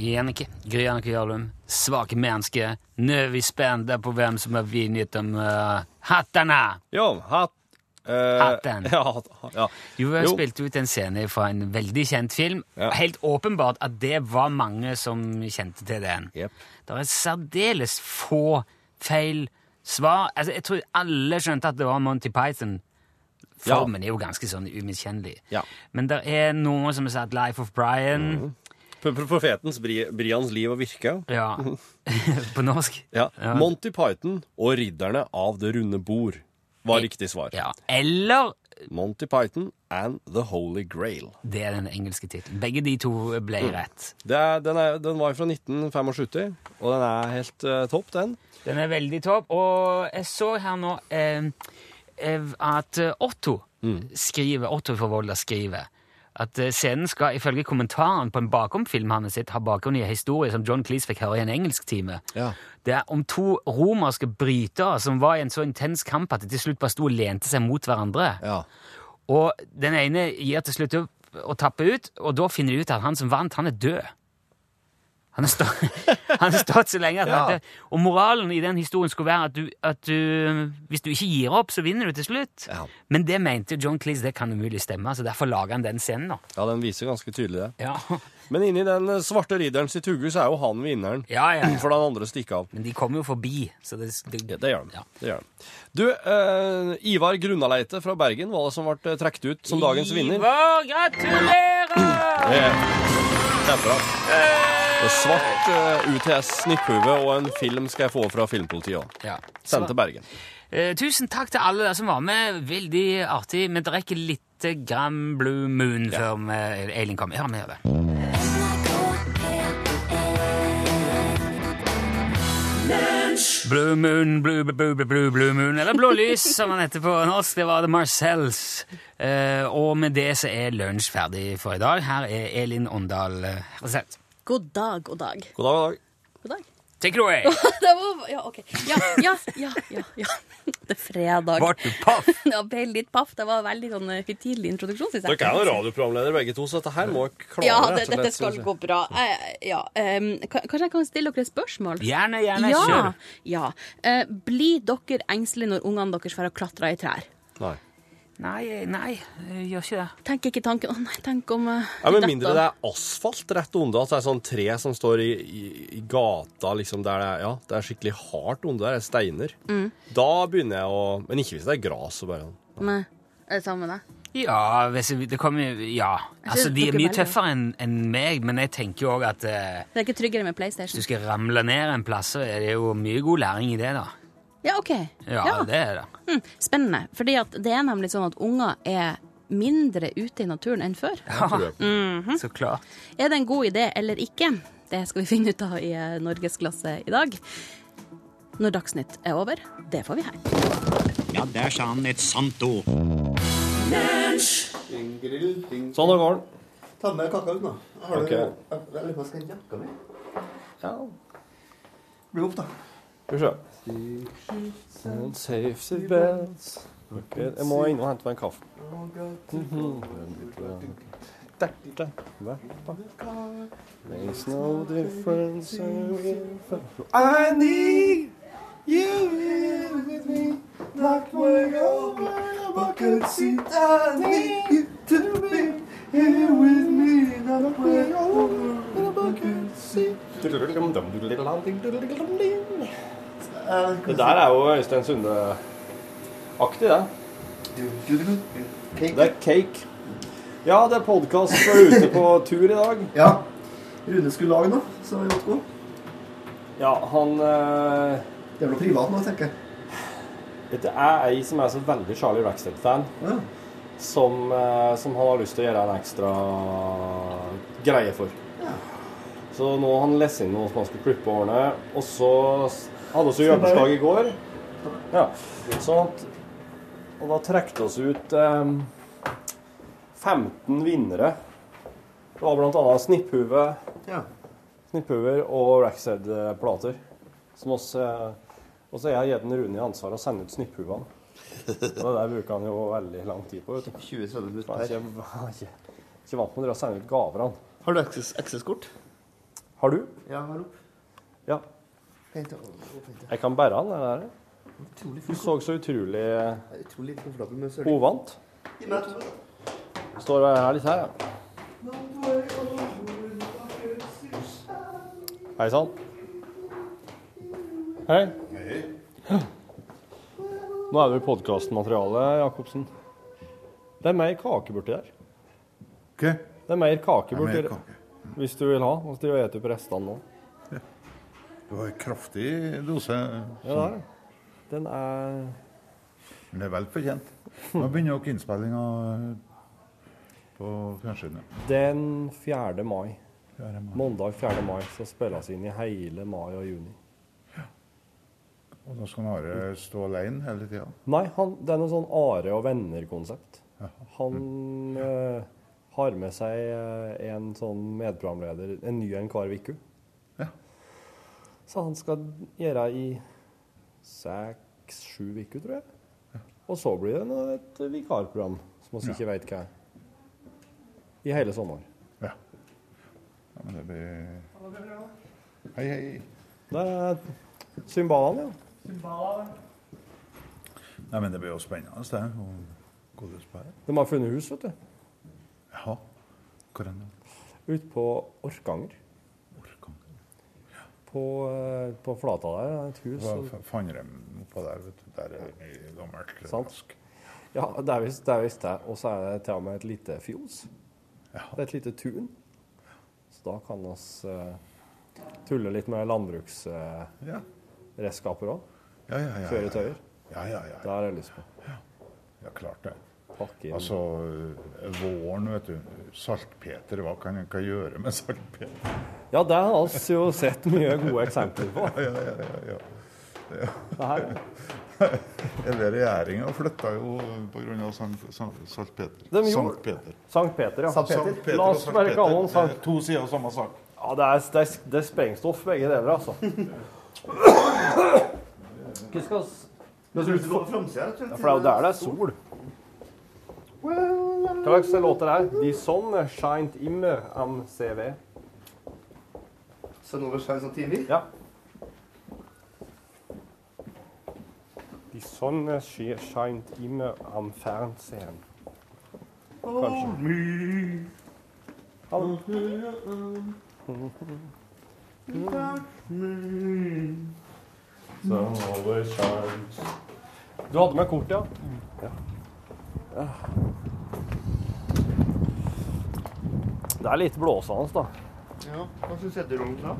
Jannicke, Gry Jannicke Jarlum, Svake mennesker. Nå er vi spente på hvem som har vunnet om uh, hattene. Jo, hatt Uh, Hatten. Ja, ja. Du har Jo. spilt ut en scene fra en veldig kjent film. Ja. Helt åpenbart at det var mange som kjente til den. Yep. Det er særdeles få feil svar. Altså, jeg tror alle skjønte at det var Monty Python. Formen er jo ganske sånn umiskjennelig. Ja. Men det er noe som har sagt Life of Brian. Pro- Profetens Bri Brians liv og virke. Ja. På norsk. Ja. Monty Python og Ridderne av det runde bord var riktig svar. Ja. Eller Monty Python and The Holy Grail. Det er den engelske tittelen. Begge de to ble Mm. rett. Det er, den, er, den var fra 1975, og den er helt uh, topp, den. Den er veldig topp. Og jeg så her nå eh, eh, at Otto Otto skriver, Otto fra Volda skriver At eh, scenen skal ifølge kommentaren på en bakomfilm han har sett, ha bakgrunn i en historie som John Cleese fikk høre i en engelsktime. Ja. Det er om to romerske brytere som var i en så intens kamp at de til slutt bare sto og lente seg mot hverandre. Ja. Og den ene gir til slutt opp og tapper ut, og da finner de ut at han som vant, han er død. Han har stått, han har stått så lenge. Ja. det, og moralen i den historien skulle være at, du, at du, hvis du ikke gir opp, så vinner du til slutt. Ja. Men det mente John Cleese det kan umulig stemme, så derfor laga han den scenen. da. ja, den viser ganske tydelig det. Ja. Men inni den eh, svarte ridderen sitt så er jo han vinneren. Ja, ja, ja. For den andre stikker av. Men de kommer jo forbi, så det, det, det gjør de. Ja. Det gjør de. Du, eh, Ivar Grunnaleite fra Bergen var det som ble eh, trukket ut som dagens vinner. Ivar, gratulerer! Det er kjempebra. Og svart uh, UTS snipphue og en film skal jeg få fra filmpolitiet òg. Ja. Sendt til Bergen. Eh, tusen takk til alle der som var med. Veldig artig. Vi drikker litt grann Blue Moon før vi- Eileen kommer. Ja, vi gjør det. Blue Moon, Blue, blue, blue, blue, blue Moon, eller Blå lys, som han heter på norsk. Det var The Marcells. Eh, og med det så er lunsj ferdig for i dag. Her er Elin Åndal eh, Resett. God dag, god dag. God dag, god dag. God dag. Take it away! Det var, ja, ok. Ja, ja, ja, ja, ja. Det er fredag. Ble du paff? Ja, ble litt paff. Det var veldig sånn eh, høytidelig introduksjon, synes jeg. Dere er jo radioprogramleder begge to, så dette her må dere klare. Ja, rett det, og dette skal gå bra. Eh, ja, um, kanskje jeg kan stille dere et spørsmål? Gjerne, gjerne. ja. Kjør. ja. Uh, blir dere engstelige når ungene deres får klatre i trær? Nei. Nei, nei, jeg gjør ikke det. Tenk ikke tanken Å nei, tenk om uh, Ja, Med mindre det er asfalt rett under, at det er sånn tre som står i, i, i gata liksom der det er, ja, det er skikkelig hardt under, det er steiner. Mm. Da begynner jeg å Men ikke hvis det er gras. og bare ja. Nei, Er det samme med deg? Ja, hvis jeg, det kommer Ja. Altså, de er mye tøffere enn en meg, men jeg tenker jo òg at uh, Det er ikke tryggere med hvis PlayStation? du skal ramle ned en plass, så er det jo mye god læring i det, da. Ja, OK. Ja, det er det. Mm, spennende. Fordi det er nemlig sånn at unger er mindre ute i naturen enn før. Ja, mm -hmm. Så klart. Er det en god idé eller ikke? Det skal vi finne ut av i eh, Norgesklasse i dag. Når Dagsnytt er over, det får vi her. Ja, der sa han et sant ord. Sånn, da går den. Ta med kakao ut nå. Har Ok. du Jeg jeg lurer på om jeg skal hente jakka mi. Ja, Bli opp, da. skal vi se. And safety belts. Okay. Jeg må inn og hente meg en kaffe. Makes no difference I need you here with me Not way over a bucket seat I need you to be here with me Not way over a bucket seat Det der er jo Øystein Sunde-aktig, det. Det er cake. Ja, det er podkast og ute på tur i dag. Ja. Rune skulle lage noe, så vi måtte gå. Ja, han eh, Det er noe privat nå, tenker jeg. Jeg er ei som er så veldig Charlie Rackstead-fan, Ja. som, eh, som han har lyst til å gjøre en ekstra greie for. Ja. Så nå har han lest inn noe som han skulle klippe og ordne, og så hadde vi jobbursdag i går. Ja, sånn at Og da trekte oss ut eh, 15 vinnere. Det var annet snipphue, Ja. snipphuer og Rackstead-plater. Som oss, eh, og så har jeg gitt den Rune i ansvar å sende ut snipphuene. Det der bruker han jo veldig lang tid på. vet du. 20-30 Han minutter er per. ikke, er ikke, ikke vant med å sende ut gaver, han. Har du access-kort? Har du? Ja, har opp. Ja. Hent opp, opp, hent. Jeg kan bære han, er det det? Du så så utrolig Utrolig komfortabel med. Står her litt her, ja. Hei sann. Hei. Nå er du i podkastmaterialet, Jacobsen. Det er mer kake borti der. Ok, Det er mer kake borti der. Hvis du vil ha. Hvis du spiser opp restene nå. Det var en kraftig dose, Ja, ja. Den er det er vel fortjent. Nå begynner dere innspillinga på fjernsynet. Den 4. mai. 4. mai. Mandag 4. mai så spilles inn i hele mai og juni. Og da skal Are stå alene hele tida. Nei, han, det er noe sånn Are og venner-konsept. Han, eh, har med seg eh, en sånn medprogramleder, en ny en hver uke. Ja. Så han skal gjøre i seks-sju uker, tror jeg. Og så blir det et vikarprogram som vi Ja. ikke vet hva er. I hele sommer. Ja. ja men det blir Hei, hei. Det er symbalene, ja. Nei, men det blir jo spennende, det. Og godisbær. De har funnet hus, vet du. Jaha. Hvor er det? Ute på. Orkanger. På, eh, på flata der er et hus. Hva og- fa- fant de oppå der, vet du. Der er mye gammelt Sant. Ja, det er visst det. Og så er det til og med et lite fjos. Ja. Det er et lite tun. Så da kan vi uh, tulle litt med landbruksredskaper uh, òg. Ja, ja, ja, ja. Kjøretøyer. Ja, ja, ja. Det har jeg lyst på. Ja, klart det. Pakke inn. Altså, våren, vet du. Saltpeter, hva kan en gjøre med saltpeter? Ja, det har vi jo sett mye gode eksempler på. Ja, ja, ja, ja. Her. Hele regjeringa flytta jo pga. saltpeter. De Sankt Peter. Sankt Peter, ja. Sankt Peter. Sankt Peter La oss bare kalle den er Sankt- To sider av samme sak. Ja, det er, det er, det er sprengstoff begge deler, altså. Hva skal vi. Ja, for det er jo der det er sol. Hva slags låt er? De Sonne shined immer am CV. Over skjerm sånn TV? Ja. De Sonne shined immer am Fernsehen. Kanskje. Hallo. Du hadde med kort, ja? ja. Det er litt blåsende, da. Ja, Hva syns Edderollen da?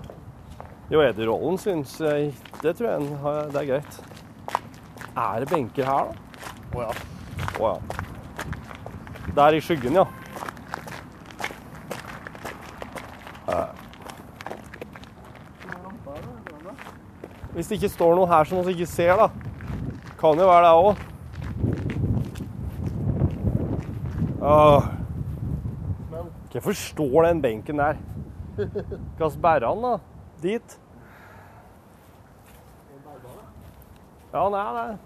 Jo, Edderollen syns Det tror jeg har- det er greit. Er det benker her, da? Å ja. Oh, ja. Der i skyggen, ja. Hvis det ikke står noe her som vi ikke ser, da. Kan jo være det òg. Hvorfor står den benken der? Hva bærer han da? Dit? Ja, han er det.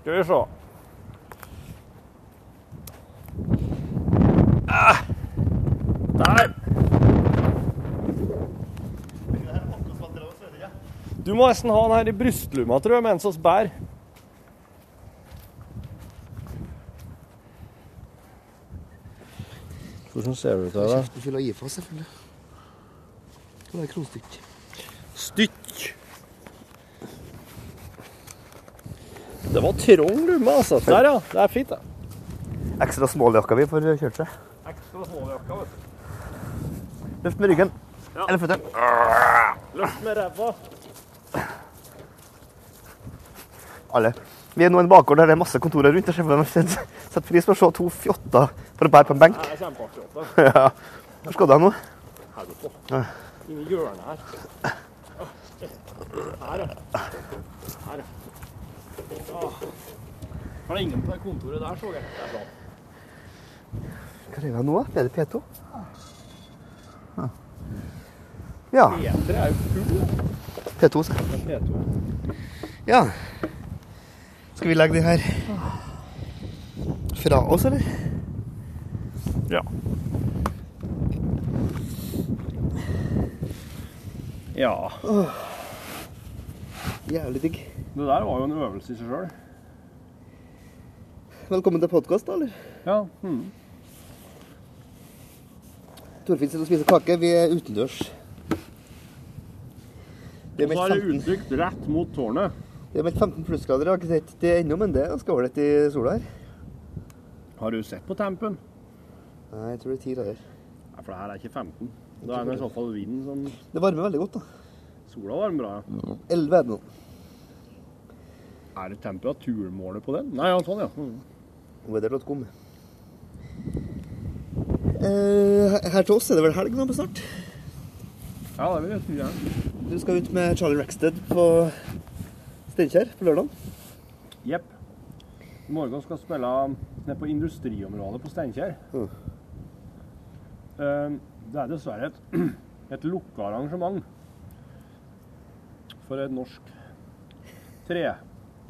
Skal vi se. Du må nesten ha den her i brystlomma, tror jeg, mens oss bærer. Hvordan ser det ut her, da? gi fyller IFA, selvfølgelig. Det er kronstykk. Stykk. Det var trang lomme, altså. Der, ja. Det er fint, det. Ekstra småljakka vi får kjørt seg. Ekstra småljakka, vet du. Løft med ryggen. Ja. Eller føttene. Løft med ræva. Alle. Vi er nå i en bakgård der det er masse kontorer rundt. Jeg at Setter pris på å se to fjotter for å bære på en benk. Ja. Hvor skal du nå? Her på. Ja. Inni hjørnet her. Her, ja. Her, ja. Var det ingen på det kontoret der, så jeg. Hva er det nå? Er det P2? Ja. P3 er jo full. P2. Så. Det er P2. Ja. Skal vi legge de her fra oss, eller? Ja. Ja. Jævlig digg. Det der var jo en øvelse i seg sjøl. Velkommen til podkast, da, eller? Ja. Mm. Torfinn sitter og spiser kake. Vi er utendørs. Det Og så er det utsikt rett mot tårnet. Det er meldt 15 plussgrader. Jeg har ikke sett det ennå, men det er ganske ålreit i sola her. Har du sett på tempen? Nei, jeg tror det er 10 grader. Nei, for det her er ikke 15. Da er det i så fall vinden som Det varmer veldig godt, da. Sola varmer bra, ja. 11 er det nå. Er det temperaturmålet på den? Nei, ja, sånn, ja. Mm. Weather.com. Eh, her til oss er det vel helg nå på snart? Ja, det vil jeg si. Ja. Du skal ut med Charlie Rackstead på Steinkjer på lørdag. Jepp. I morgen skal spille nede på industriområdet på Steinkjer. Mm. Eh, Det er dessverre et, et lukka arrangement for et norsk tre,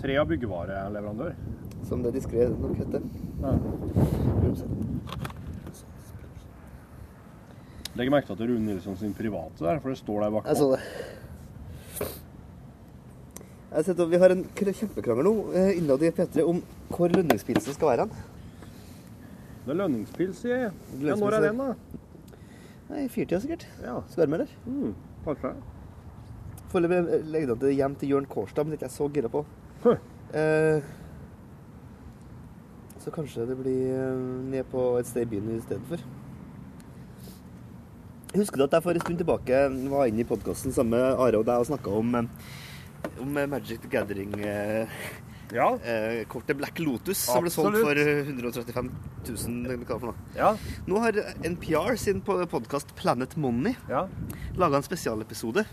tre- og byggevareleverandør. Som det diskré nok heter. Ja. Legg merke til at det er Rune Nilsson sin private der, for det står der bak. Jeg så det. Har Vi har en kr- kjempekrangel nå eh, innad i P3 om hvor lønningspilsen skal være. hen. Det er lønningspils, sier jeg. Ja, når er den, da? Nei, Fyrtida sikkert. Ja. Skal være med eller? Mm, kanskje. Foreløpig legger han til hjem til Jørn Kårstad, men det er ikke jeg så gira på. Eh, så kanskje det blir eh, ned på et sted i byen i stedet for. Husker du at jeg for en stund tilbake var inne i podkasten sammen med Are og deg og snakka om, eh, om eh, Magic the Gathering-kortet Ja. Black Lotus, som ble solgt for 135 000. eller hva for noe. Ja. Nå har NPR sin podkast Planet Money Ja. laga en spesialepisode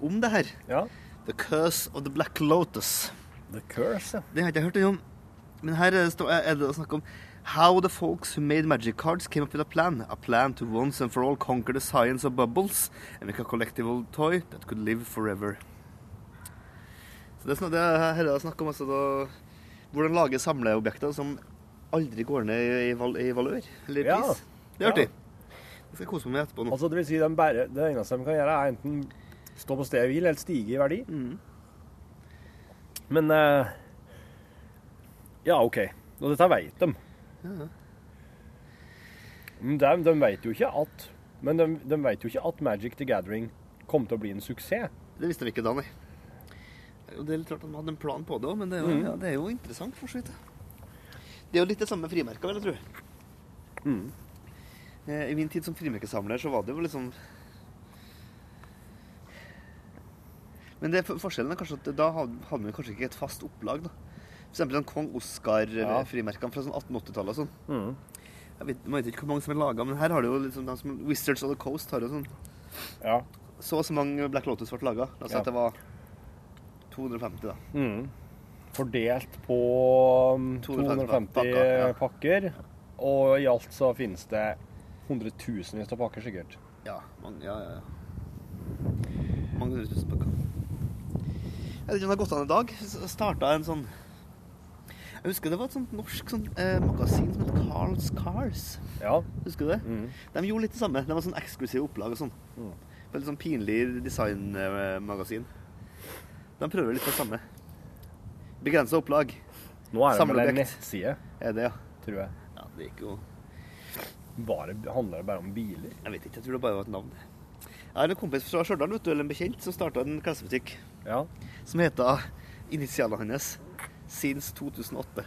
om det her. ja. The Curse of the Black Lotus. The Curse, ja. Det har jeg ikke hørt om. Men her er er det å snakke om How the folks who made magic cards came up with a plan. A plan to once and for all conquer the science of bubbles and make a collectible toy that could live forever. Det er, snak- det er snakk om altså da, hvordan lage samleobjekter som aldri går ned i, val, i valør eller Ja. pris. Det er Ja. Jeg skal kose meg med etterpå nå. Altså, det vil si, de bare, det eneste de kan gjøre, er enten stå på stedet hvil eller stige i verdi. Mm. Men eh, Ja, OK. Og dette vet de. Men de, de vet jo ikke at Men de, de vet jo ikke at Magic the Gathering kom til å bli en suksess. Det visste vi ikke da, nei. Det er litt rart at man hadde en plan på det òg, men det er, jo, mm. ja, det er jo interessant for så vidt. Det er jo litt det samme med frimerker, vil jeg tro. Mhm. Eh, I min tid som frimerkesamler så var det jo liksom Men det, forskjellen er kanskje at da hadde vi man kanskje ikke et fast opplag. da. Eksempel sånn Kong. Oscar-frimerkene fra sånn 1880-tallet og sånn. Mm. Jeg vet, man vet ikke hvor mange som er laga, men her har du jo liksom de som Wizards of the Coast har jo sånn Ja. Så og så mange Black Lotus ble laga. La oss si at det var 250, da. Mm. Fordelt på um, 250 250 pakker, ja. pakker. Og i alt så finnes det hundretusenvis av pakker, sikkert. Ja, mange, ja, ja, ja. Mange hundre tusen pakker. Jeg vet ikke om det har gått an i dag. Starta en sånn Jeg husker det var et sånt norsk sånt, eh, magasin som het Carls Cars. Ja. Husker du det? Mm. De gjorde litt det samme. Det var sånn eksklusive opplag og sånn. Mm. Veldig sånn pinlig designmagasin. De prøver litt det samme. Begrensa opplag. Nå er det vel en nettside, Er det, ja? tror jeg. Ja, det gikk jo Bare, handler det bare om biler? Jeg vet ikke. Jeg tror det bare var et navn. Jeg har en kompis fra Stjørdal, vet du, eller en bekjent, som starta en klesbutikk Ja. som heter initialene hans Since 2008.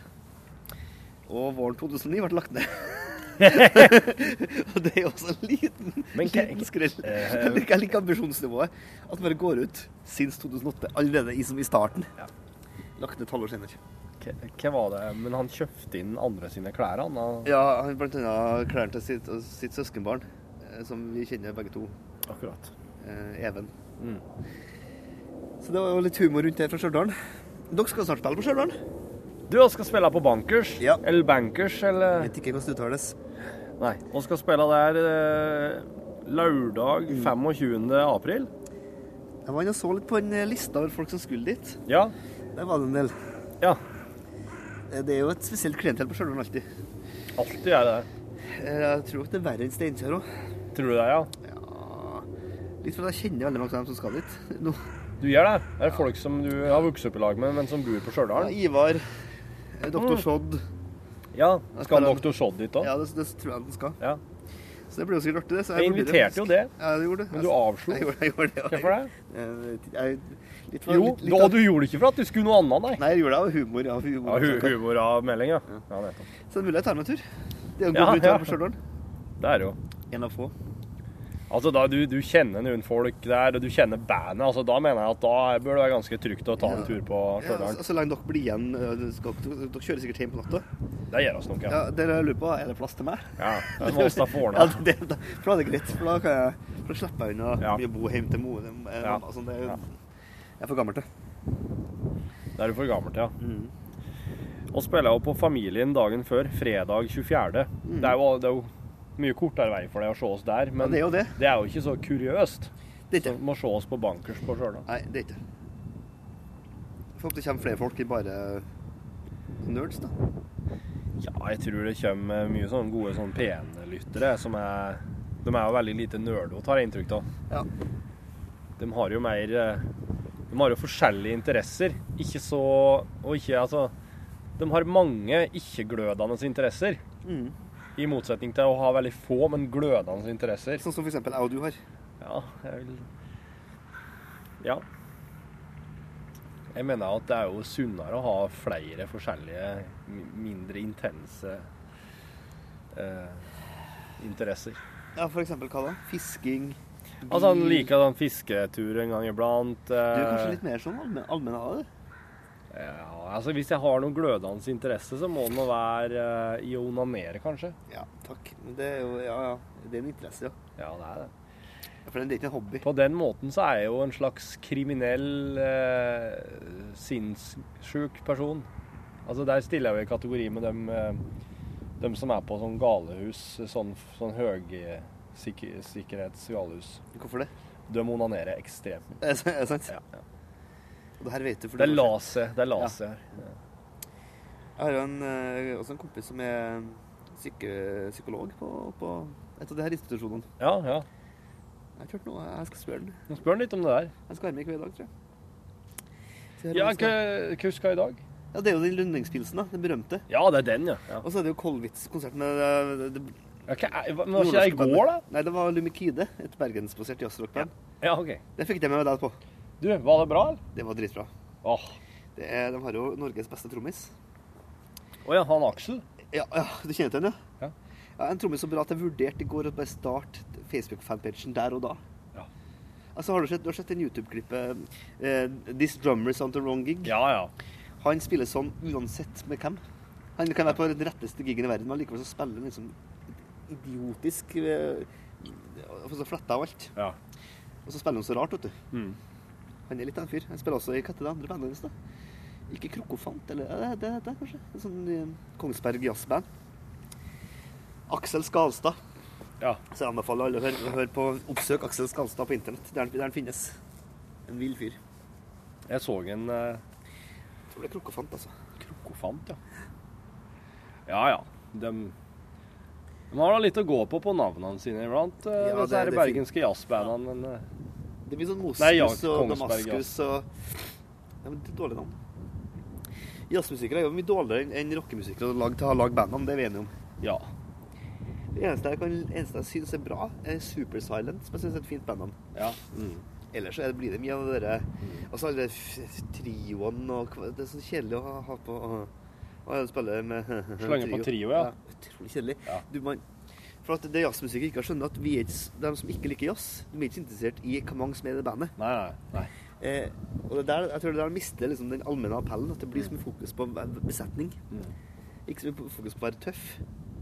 Og våren 2009 ble lagt ned. og det er jo også en liten, liten skrell. Eh, Jeg liker, jeg liker ambisjonsnivået. At man bare går ut siden 2008, allerede i, som i starten. Ja. Lagt ned et halvår senere. Hva, hva var det? Men han kjøpte inn andre sine klær, han? og- Ja, han blant annet klærne til sitt, sitt søskenbarn, eh, som vi kjenner begge to. Akkurat. Eh, Even. Mm. Så det var jo litt humor rundt det fra Stjørdal. Dere skal snart spille på Stjørdal? Du skal spille på Bankers? Ja. Eller Bankers, eller Vet ikke hvordan det uttales. Nei. Og skal spille der eh, lørdag 25. april. Jeg var inne og så litt på en eh, liste over folk som skulle dit. Ja. Der var det en del. Ja. Eh, Det er jo et spesielt klientell på Stjørdal alltid. Alltid er det. det. Jeg tror at det er verre enn Steinkjer òg. Tror du det, ja? Ja. Litt fordi jeg kjenner veldig mange av dem som skal dit. Nå. Du gjør det? Er det folk som du har vokst opp i lag med, men som bor på Ja, Ivar, doktor Dr. Mm. Ja. Skal spiller- Dr. Shodd dit òg? Ja, det, det tror jeg den skal. Ja. Så det blir jo sikkert artig, det. Så Jeg jeg inviterte jo det, Ja, det gjorde men du avslo. Jeg gjorde, jeg gjorde det. Hvorfor det? Jo, litt, litt og du gjorde det ikke for at du skulle noe annet, nei. Nei, jeg gjorde det av humor. Ja, humor. Ja, hu humor av melding, ja. ja ja Så det er mulig jeg tar meg en tur. Det er jo en Ja, tur ja. på Stjørdal. Det er det jo. En av få. Altså, da du, du kjenner noen folk der, og du kjenner bandet, altså, da mener jeg at da bør det være ganske trygt å ta en tur på Ja, Stjørdal. så, så lenge dere blir igjen skal, dere, dere kjører sikkert hjem på natta. Det gjør oss nok, ja. Ja, det jeg lurer på, er det plass til meg? Ja, det må vi få Ja, ordna. det, for da er det greit, for da kan jeg for da slipper jeg unna Ja. mye bo hjem til mor. eh, Ja. Altså, det, Ja. Jeg er for gammel til. Det er du for gammel til, ja. Og spiller jo på Familien dagen før, fredag 24. Det, er jo, det er jo mye kortere vei for deg å se oss der, men Ja, det er jo det. det er jo ikke så kuriøst. Det er må se oss på bankers på Stjørdal. Nei, det er ikke. Jeg håper det kommer flere folk enn bare nerds, da. Ja, jeg tror det kommer mye sånne gode sånn PN-lyttere som er De er jo veldig lite nerdete, har jeg inntrykk av. Ja. De har jo mer eh, De har jo forskjellige interesser. Ikke så Og ikke altså De har mange ikke-glødende interesser. Mm. I motsetning til å ha veldig få, men glødende interesser. Sånn som eksempel jeg og du har. Ja, jeg vil Ja. Jeg mener at det er jo sunnere å ha flere forskjellige, mindre intense eh, interesser. Ja, eksempel hva da? Fisking? Altså, han liker sånn fisketur en gang iblant. Du er kanskje eh, litt mer sånn allmenn av det? Ja, altså Hvis jeg har noen glødende interesse, så må det nå være uh, i å onanere, kanskje. Ja, takk. Men det er jo Ja, ja. Det er en interesse, ja. Ja, det er det. Ja, For det er ikke en hobby. På den måten så er jeg jo en slags kriminell, uh, sinnssjuk person. Altså Der stiller jeg jo i kategori med dem, uh, dem som er på sånn galehus, sånn, sånn høysikkerhets galehus. Hvorfor det? De onanerer ekstremt. Er det sant? Ja, ja. Det her vet du. For Det er laser. Det er laser. her. Jeg har jo en, eh, også en kompis som er psyke, psykolog på, på et av de her institusjonene. Ja, ja. Jeg har ikke hørt noe. Jeg skal spørre han. Spør han litt om det der. Jeg skal være med i kveld i dag, tror jeg. Ja, hva skal- i dag? ja, det er jo den Lundingspilsen, da. Den berømte. Ja, det er den, ja. ja. Og så er det jo Kolwitz-konsert med det, det, ja er- hva- men var ikke det i går, da? Nei, det var Lumikide, et bergensbasert jazzrockband. Ja, OK. Det fikk jeg med meg deg på. Du, var det bra, eller? Det var dritbra. Åh. Det er, de har jo Norges beste trommis. Å ja, han Aksel? Ja, ja, du kjenner til han, ja? Ja. ja en trommis så bra at jeg vurderte i går å bare starte Facebook-fanpagen der og da. Ja. Altså, har du sett, du har sett den YouTube-klippet uh, 'This Drummers on the wrong gig'? Ja, ja. Han spiller sånn uansett med hvem. Han kan være på den retteste gigen i verden, men likevel så spiller han liksom idiotisk eh, og så fletta av alt. ja. Og så spiller han så rart, vet du. Mm. Han er litt av en fyr. Han spiller også i hva heter det andre bandet hans? Ikke Krokofant, eller ja, det, det, det kanskje? En sånn eh, Kongsberg jazzband. Aksel Skalstad. Ja. Så jeg anbefaler alle å høre, høre på Oppsøk Aksel Skalstad på internett, der der han finnes. En vill fyr. Jeg så en eh, Jeg tror det er Krokofant, altså. krokofant, ja. Ja, ja. De, de har da litt å gå på på navnene sine iblant, uh, Ja, disse det- er bergenske jazzbandene. Men eh, Det blir sånn Moskus ja, og Damaskus og Ja, men det er Dårlig navn. Jazzmusikere er jo mye dårligere enn- rockemusikere lag- til å ha lagd bandene, det er vi enige om. ja. Det eneste jeg, kan, eneste jeg syns er bra, er Super Silent, som jeg syns er et fint bandnavn. ja. Mm. Ellers så det, blir det mye av det derre Altså alle trioene trioen og Det er så kjedelig å ha, på å å spille med Slenge på trio, ja. Utrolig kjedelig. Ja. Du, man, for at det jazzmusikere ikke har skjønt, at vi er ikke, de som ikke liker jazz, de er ikke interessert i hvor mange som er i det bandet. Nei, nei. nei. Eh, og det der, jeg tror det der mister liksom den allmenne appellen. At det blir så mye fokus på besetning. Mm. Ikke så mye fokus på å være tøff.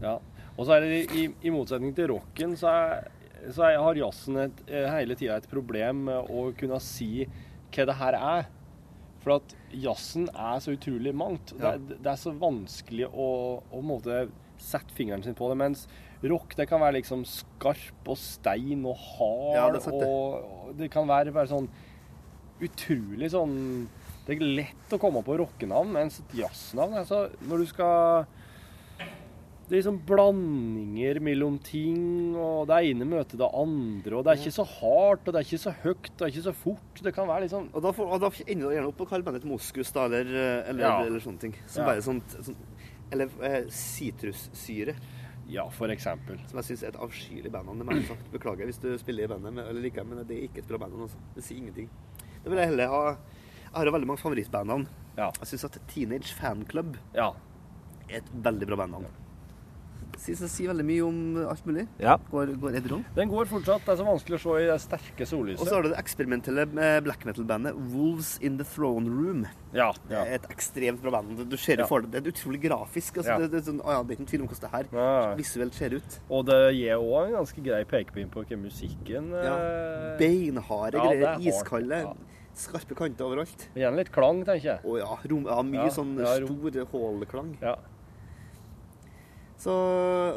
Ja. Og så er det i, i motsetning til rocken, så, er, så er, har jazzen et, eh, hele tida et problem med å kunne si hva det her er. For at jazzen er så utrolig mangt. Ja. Det, det er så vanskelig å, å måte sette fingeren sin på det. Mens rock det kan være liksom skarp og stein og hard. Ja, det og, og det kan være bare sånn utrolig sånn Det er lett å komme på rockenavn, mens et jazznavn altså, Når du skal det er liksom blandinger mellom ting, og det ene møter det andre. Og det er ikke så hardt, og det er ikke så høyt, og det er ikke så fort. Det kan være sånn Og da, får, og da ender du gjerne opp å kalle bandet et moskus, da, eller, eller, Ja. eller sånne ting. Som Ja. bare sånt, sånt Eller eh, sitrussyre, Ja, for eksempel. som jeg syns er et avskyelig bandnavn. Det må jeg sagt. Beklager hvis du spiller i bandet, eller liker men det er ikke et bra bandnavn. Altså. Det sier ingenting. Det vil jeg heller ha Jeg har jo veldig mange favorittbandnavn. Ja. Jeg syns at Teenage Fanclub Ja. er et veldig bra bandnavn. Sier, det sier veldig mye om alt mulig. ja. Går, går Ed Roll. Den går fortsatt. Det er så vanskelig å se i det sterke sollyset. Og så har du det eksperimentelle eh, black metal-bandet Wolves in the Throne Room. Ja. Det ja. er et ekstremt bra band. Du ser jo Ja. for deg. Det er utrolig grafisk. Altså, Ja. det, det, er sånn, å ja, det er ikke noen tvil om hvordan det her ja. visuelt ser ut. Og det gir òg en ganske grei pekepinn på hva musikken Ja. eh, Beinharde Ja, er greier. Iskalde. Ja. Skarpe kanter overalt. Igjen litt klang, tenker jeg. Å ja, rom, ja, mye Ja, sånn ja, stor hålklang. Ja. Så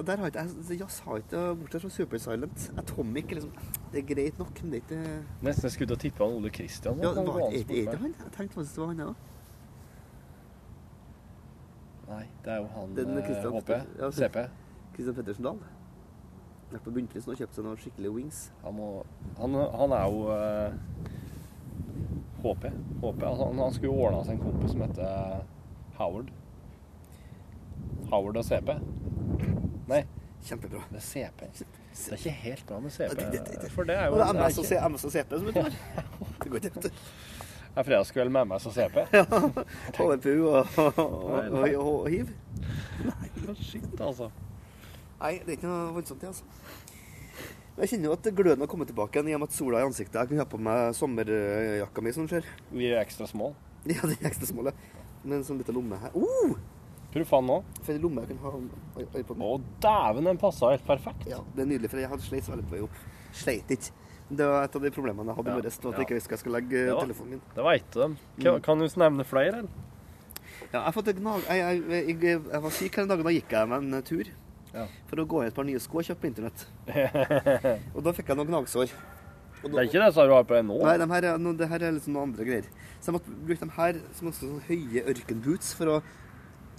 der har ikke jeg Jazz har ikke bortsett fra Super Silent. Atomic liksom Det er greit nok, men det er ikke Nesten jeg skulle han Ole Kristian. ja, det var, er, det han? Jeg tenkte faktisk det var han, ja. Nei, det er jo han Den eh, Christian- HP. ja, CP. Christian Pettersen Dahl. Vært på bunnprisen og kjøpt seg noen skikkelige wings. Han, må, han, han er jo eh, HP. HP. Han, han skulle jo ordna seg en kompis som heter Howard. Howard og CP. Nei, Kjempebra. det er CP. Det er ikke helt bra med CP. det- det- det- For det er jo Og det det MS og, C, MS og CP som heter det. Det går ikke. Det er fredagskveld med MS og CP. HVPU og, og, og, og, og hiv. Shit, altså. Nei, det er ikke noe voldsomt, det, altså. Jeg kjenner jo at gløden har kommet tilbake igjen i og med at sola er i ansiktet. Jeg kunne ha på meg sommerjakka mi, som skjer. Vi er ekstra små. Ja, det er ekstra smål, ja. Med en sånn liten lomme her. Uh! Prøv faen nå. For en lomme jeg kan ha oi, oi, på den. Å, dæven, den passa helt perfekt. Ja, det er nydelig, for jeg hadde sleit så veldig på jobb. Sleit ikke. Det var et av de problemene jeg hadde i Ja, morges. At jeg ikke visste hvor jeg skulle legge Ja. telefonen min. Det veit du. Kan, kan du nevne flere, eller? Ja, jeg, har fått jeg, jeg, jeg, jeg, jeg var syk her en dag, og da gikk jeg med en tur. Ja. For å gå i et par nye sko og kjøpe på internett. og da fikk jeg noen gnagsår. Og Det er ikke det som du har på deg nå? Nei, de her er, no, det her er liksom noen andre greier. Så jeg måtte bruke de her som også sånne høye ørkenboots for å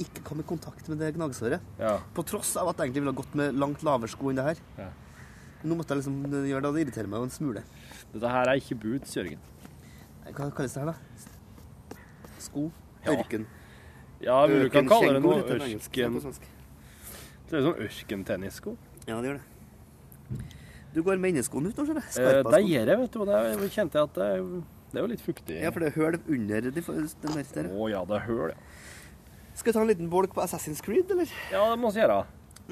ikke kom i kontakt med det gnagsåret. Ja. På tross av at jeg egentlig ville gått med langt lavere sko enn det her. Ja. Nå måtte jeg liksom gjøre det, og det irriterer meg jo en smule. Dette her er ikke boots, Jørgen. Hva kalles det her, da? Sko? Ørken? Ja, ja du kan kalle det noe Ørken det er sånn ørkentennissko. Ja, det gjør det. Du går med inneskoen ut nå, ser jeg. Eh, det gjør jeg, vet du. og Det kjente jeg at det, er- det er jo litt fuktig. Ja, for det er høl under de, der. der. Å ja, det er høl, ja. Skal vi ta en liten bolk på Assassin's Creed, eller? Ja, det må vi gjøre.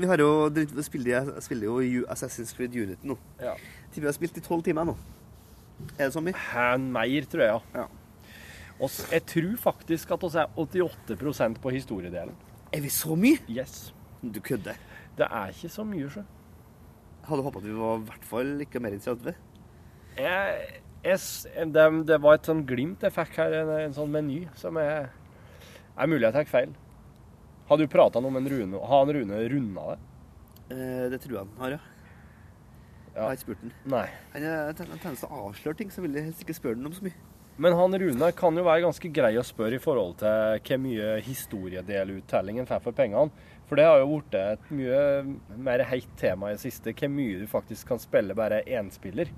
Vi har jo, jeg spiller jo Assassin's Creed Unity nå. Ja. Vi har spilt i tolv timer nå. Er det så mye? Hæ, Mer, tror jeg, ja. Og jeg tror faktisk at vi er 88% på historiedelen. Er vi så mye? Yes. Du kødder. Det er ikke så mye, sjø. Hadde håpet at vi var i hvert fall ikke mer enn 30. Jeg, jeg, det, det var et sånn glimt jeg fikk her, en, en sånn meny, som er er mulig jeg tar feil. Har du prata noe med en Rune? Har han Rune runda det? Eh, det tror jeg han har, ja. Jeg har ikke spurt han. Nei. Han tjener til å avsløre ting, så vil jeg helst ikke spørre han om så mye. Men han Rune kan jo være ganske grei å spørre i forhold til hvor mye historiedeluttellingen får for pengene. For det har jo blitt et mye mer heit tema i det siste, hvor mye du faktisk kan spille bare énspiller.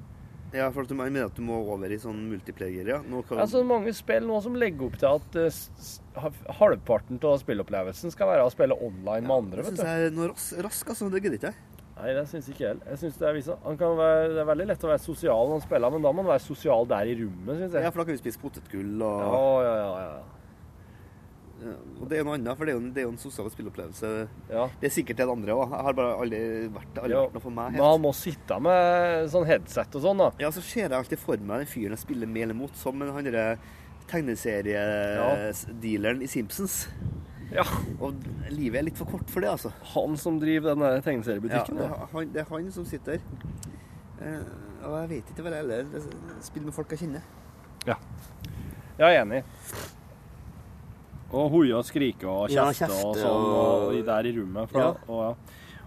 Ja, for at du mener at du må over i sånn multiplayer, ja. Nå kan... Altså mange spill nå som legger opp til at ha- halvparten av spillopplevelsen skal være å spille online med andre, det vet syns du. jeg er noe ras rask, altså. Det gidder ikke jeg. Nei, det syns ikke jeg. Jeg synes det, er han kan være, det er veldig lett å være sosial når han spiller, men da må han være sosial der i rommet, syns jeg. Ja, for da kan vi spise potetgull og Ja, ja, ja, ja. Ja, Og det er noe annet, for det er jo en, det er jo en sosial spillopplevelse. ja. Det er sikkert til andre òg. Jeg har bare aldri vært, aldri Ja, vært noe for meg. Men han må sitte med sånn headset og sånn, da. Ja, så ser jeg alltid for meg den fyren jeg spiller med eller mot, som den han derre tegneseriedealeren i Simpsons. Ja. Og livet er litt for kort for det, altså. Han som driver den der Ja, tegneseriebutikken. det, Ja, er han, det er han som sitter. Eh, og jeg vet ikke hva jeg heller spiller med folk jeg kjenner. Jeg er enig. Og hoie og skrike og Ja, kjefte og sånn og- og, der i rommet. For, Ja. og, ja.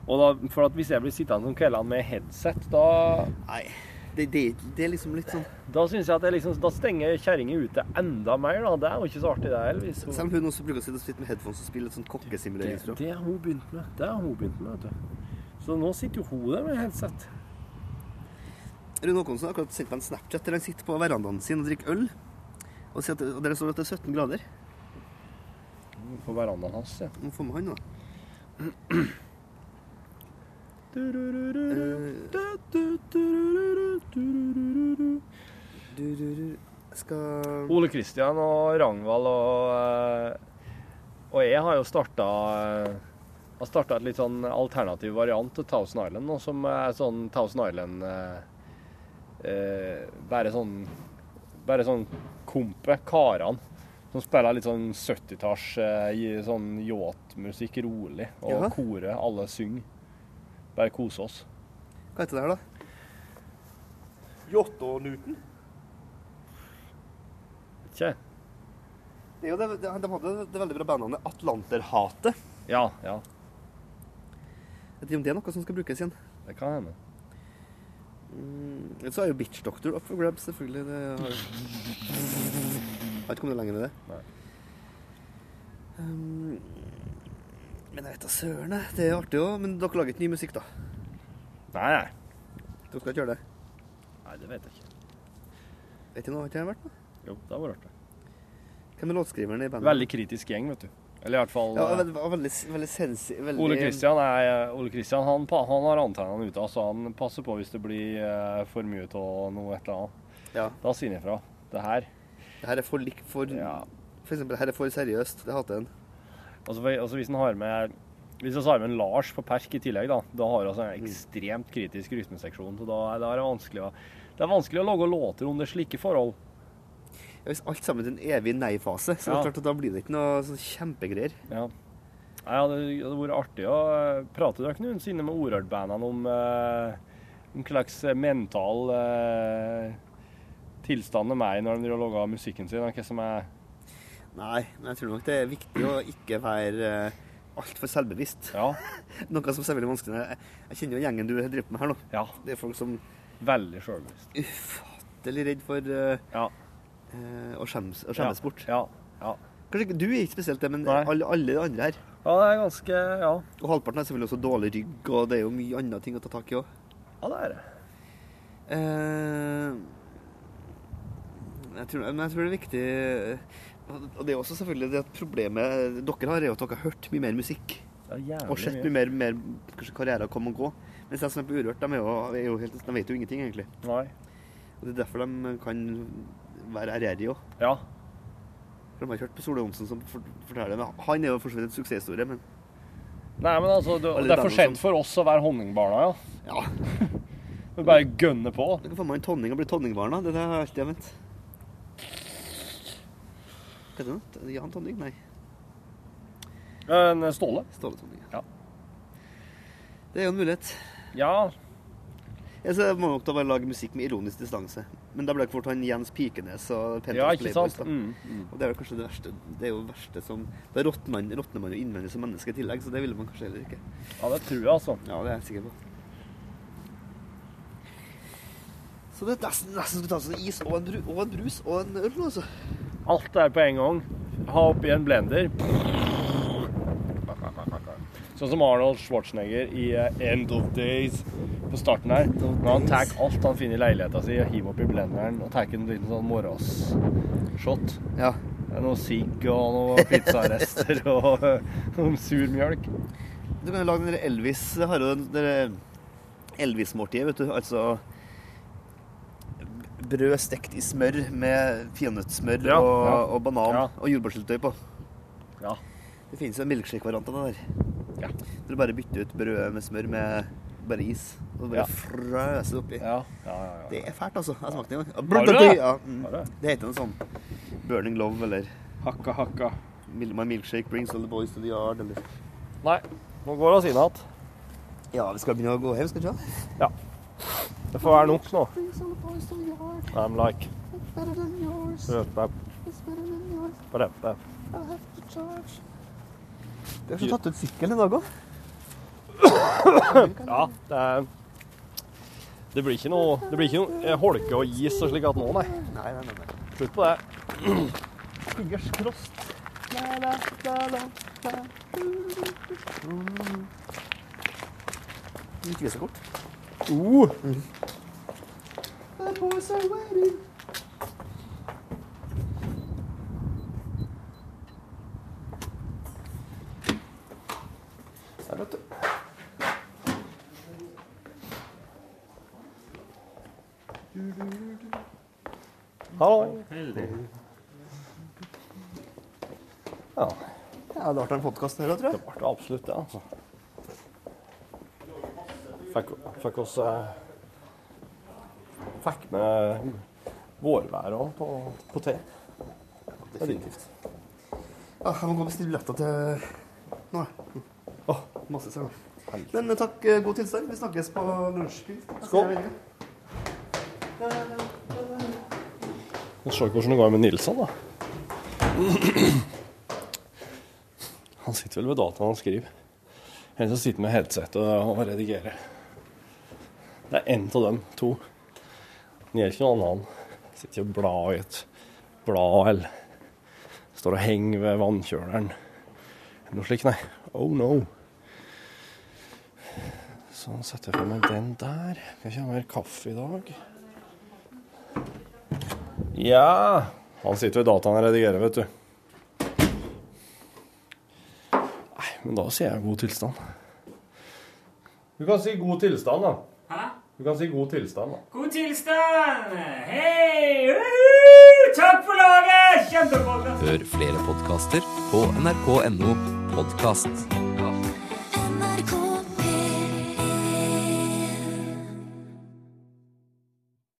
og da, for hvis jeg blir sittende om kveldene med headset, da, Nei, det, det, det er liksom litt sånn da synes jeg at jeg liksom, da stenger kjerringa ute enda mer. da. Det er jo ikke så artig, det heller. hun- Selv om hun også bruker å sitte og sitte med headphones og spille et sånt Det, kokkesimuleringsprogram. det har hun begynt med. Det har hun begynt med, vet du. Så nå sitter jo hun der med headset. Rune Håkonsen har akkurat sendt meg en Snapchat der han sitter på verandaen sin og drikker øl. Og, at, og der står det at det er 17 grader. På verandaen hans, ja. Må få med han, da. Skal Ole Kristian og Rangvald og, eh, og jeg har jo starta har starta et litt sånn alternativ variant til Thousand Island, nå, som er sånn Thousand Island eh, eh, Bare sånn Bare sånn kompe, karene, som spiller litt sånn 70-talls eh, sånn yachtmusikk rolig, og Jaha. koret, Alle synger. Bare kose oss. Hva heter det her, da? Jotto-Newton? ikke. Det er jo det, de, de hadde det veldig bra bandnavnet Atlanterhatet. Ja, ja. Jeg vet ikke om det er noe som skal brukes igjen. Det kan hende. Mm, så er jo Bitch Doctor up for grabs, selvfølgelig. Det har jeg har ikke kommet lenger med det. Nei. Um, men jeg vet da søren, jeg. Det er artig òg. Men dere lager ikke ny musikk, da? Nei, nei. Dere skal ikke gjøre det? Nei, det vet jeg ikke. Vet du noe? Har ikke jeg vært med? Jo, det har vært artig. Hvem er låtskriveren i bandet? Veldig kritisk gjeng, vet du. Eller i hvert fall Ja, eh, veldig, veldig, veldig sensi... Veldig, Ole Kristian er Ole Kristian, han, han har antennene ute, så han passer på hvis det blir eh, for mye av noe et eller annet. Ja. Da sier han ifra. Det her Det her er for lik for ja. For eksempel, her er for seriøst. Det hater en. Altså, for, altså hvis han har med hvis vi har med en Lars på Perk i tillegg, da, da har vi altså en ekstremt kritisk rytmeseksjon. Så da, er- da er det vanskelig å Det er vanskelig å lage låter under slike forhold. Ja, hvis alt sammen er en evig nei-fase, så det Ja. klart at da blir det ikke noe sånn kjempegreier. Ja. Nei, ja, det hadde vært artig å eh, prate dere noensinne med Orard-bandene om eh, en slags mental eh, tilstand med meg når de lager musikken sin. Hva som er Nei, men jeg tror nok det er viktig å ikke være uh, altfor selvbevisst. Ja. Noe som er veldig vanskelig. Jeg, jeg kjenner jo gjengen du driver med her nå. ja Det er folk som veldig sjølbevisst. ufattelig redd for uh, Ja. uh, å skjemmes, å skjemmes bort. Ja. ja. Kanskje ikke, Du er ikke spesielt det, men Nei. alle, alle de andre her. Ja, det er ganske Ja, Og halvparten har selvfølgelig også dårlig rygg, og det er jo mye andre ting å ta tak i òg. ja det er det. Eh, jeg, tror, men jeg tror det er viktig Og det er også selvfølgelig det at problemet dere har, er jo at dere har hørt mye mer musikk. Ja, Og sett mye. mer, mer kanskje karrierer komme og gå. Mens de som er på Urørt, de, er jo, er jo helt, de vet jo ingenting, egentlig. Nei. Og Det er derfor de kan være ærgjerrige òg. Ja. For de har ikke hørt på Sole Johnsen som forteller. Men han er jo for så vidt en suksesshistorie, men Nei, men altså, det, det er for sent for oss å være honningbarna, ja. ja. Bare gønner på. Du kan få meg en tonning og bli tonningbarna. Det er har jeg alltid ment. Hva heter det? Jan Tonning? Nei. En Ståle. Ståle Tonning. Ja. Det er jo en mulighet. Ja. Jeg ser må nok da bare lage musikk med ironisk distanse. Men da ble det fort han Jens Pikenes og Penthouse Ja, ikke Playboys, sant? Mm, mm. Og det er jo kanskje det verste. Det er jo verste som Da råtner man, råtner man jo innvendig som menneske i tillegg, så det ville man kanskje heller ikke. Ja, det tror jeg, altså. Ja, det er jeg sikker på. Så det er nesten, nesten skal ta seg en is og en, bru, og en brus og en øl, altså. Alt er på en gang. Ha oppi en blender. Sånn som Arnold Schwarzenegger i eh, End of Days på starten her. Når han tar alt han finner i leiligheta si og hiver oppi blenderen og tar en liten sånn morgenshot. Ja. Det Noe sigg og noen pizzarester og eh, noe sur mjølk. Du kan jo lage den der Elvis det der Elvis-måltidet, vet du. Altså brød stekt i smør med peanøttsmør Ja, og, ja. og banan Ja. og jordbærsyltetøy på. Ja. Det finnes jo en milkshake-variant av det der. Ja. Du bare bytter ut brødet med smør med bare is, og bare Ja. frøser oppi. Ja, ja, ja. ja. Det er fælt, altså. Jeg smakte det en gang. Det? Ja, mm. Det? Heter noe sånn Burning Love eller Hakka, hakka. My Milkshake Brings All the Boys to the Yard eller Nei, nå går vi inn igjen. Ja, vi skal begynne å gå hjem, skal vi ikke? Det får være nok nå. I'm like to charge. Vi har ikke tatt ut sykkelen i dag òg. Ja, det er Det blir ikke noe, det blir ikke noe eh, holke og is og slik at nå, nei. Nei, nei, nei. Slutt på det. Fingers crossed. Mm. Ikke visekort. Uh. The boys are waiting. Der, vet du. Hallo. Ja, Ja, det ble en podkast her, tror det jeg. ble absolutt det, altså. Fikk, fikk oss eh, Fikk med vårvær òg på, på te. Definitivt. Ja, jeg må gå og bestille billetter til nå. jeg. Åh. Masse seg. Helvete. Men eh, takk, eh, god tilstand. Vi snakkes på lunsjpils. Skål. Vi får se hvordan det går med Nilsson, da. Han sitter vel ved dataen og skriver. En som sitter med headset og, og redigerer. Det er én av dem to. Den gjør ikke noe annet. Sitter og blar i et blad eller står og henger ved vannkjøleren. Noe slikt, nei. Oh no. Sånn setter jeg fra meg den der. Skal ikke ha mer kaffe i dag. Ja Han sitter ved dataen og redigerer, vet du. Nei, men da sier jeg god tilstand. Du kan si god tilstand, da. Du kan si god tilstand, da. God tilstand! Hei! Uhu! Takk for laget! Kjempebra! Hør flere podkaster på nrk.no podkast.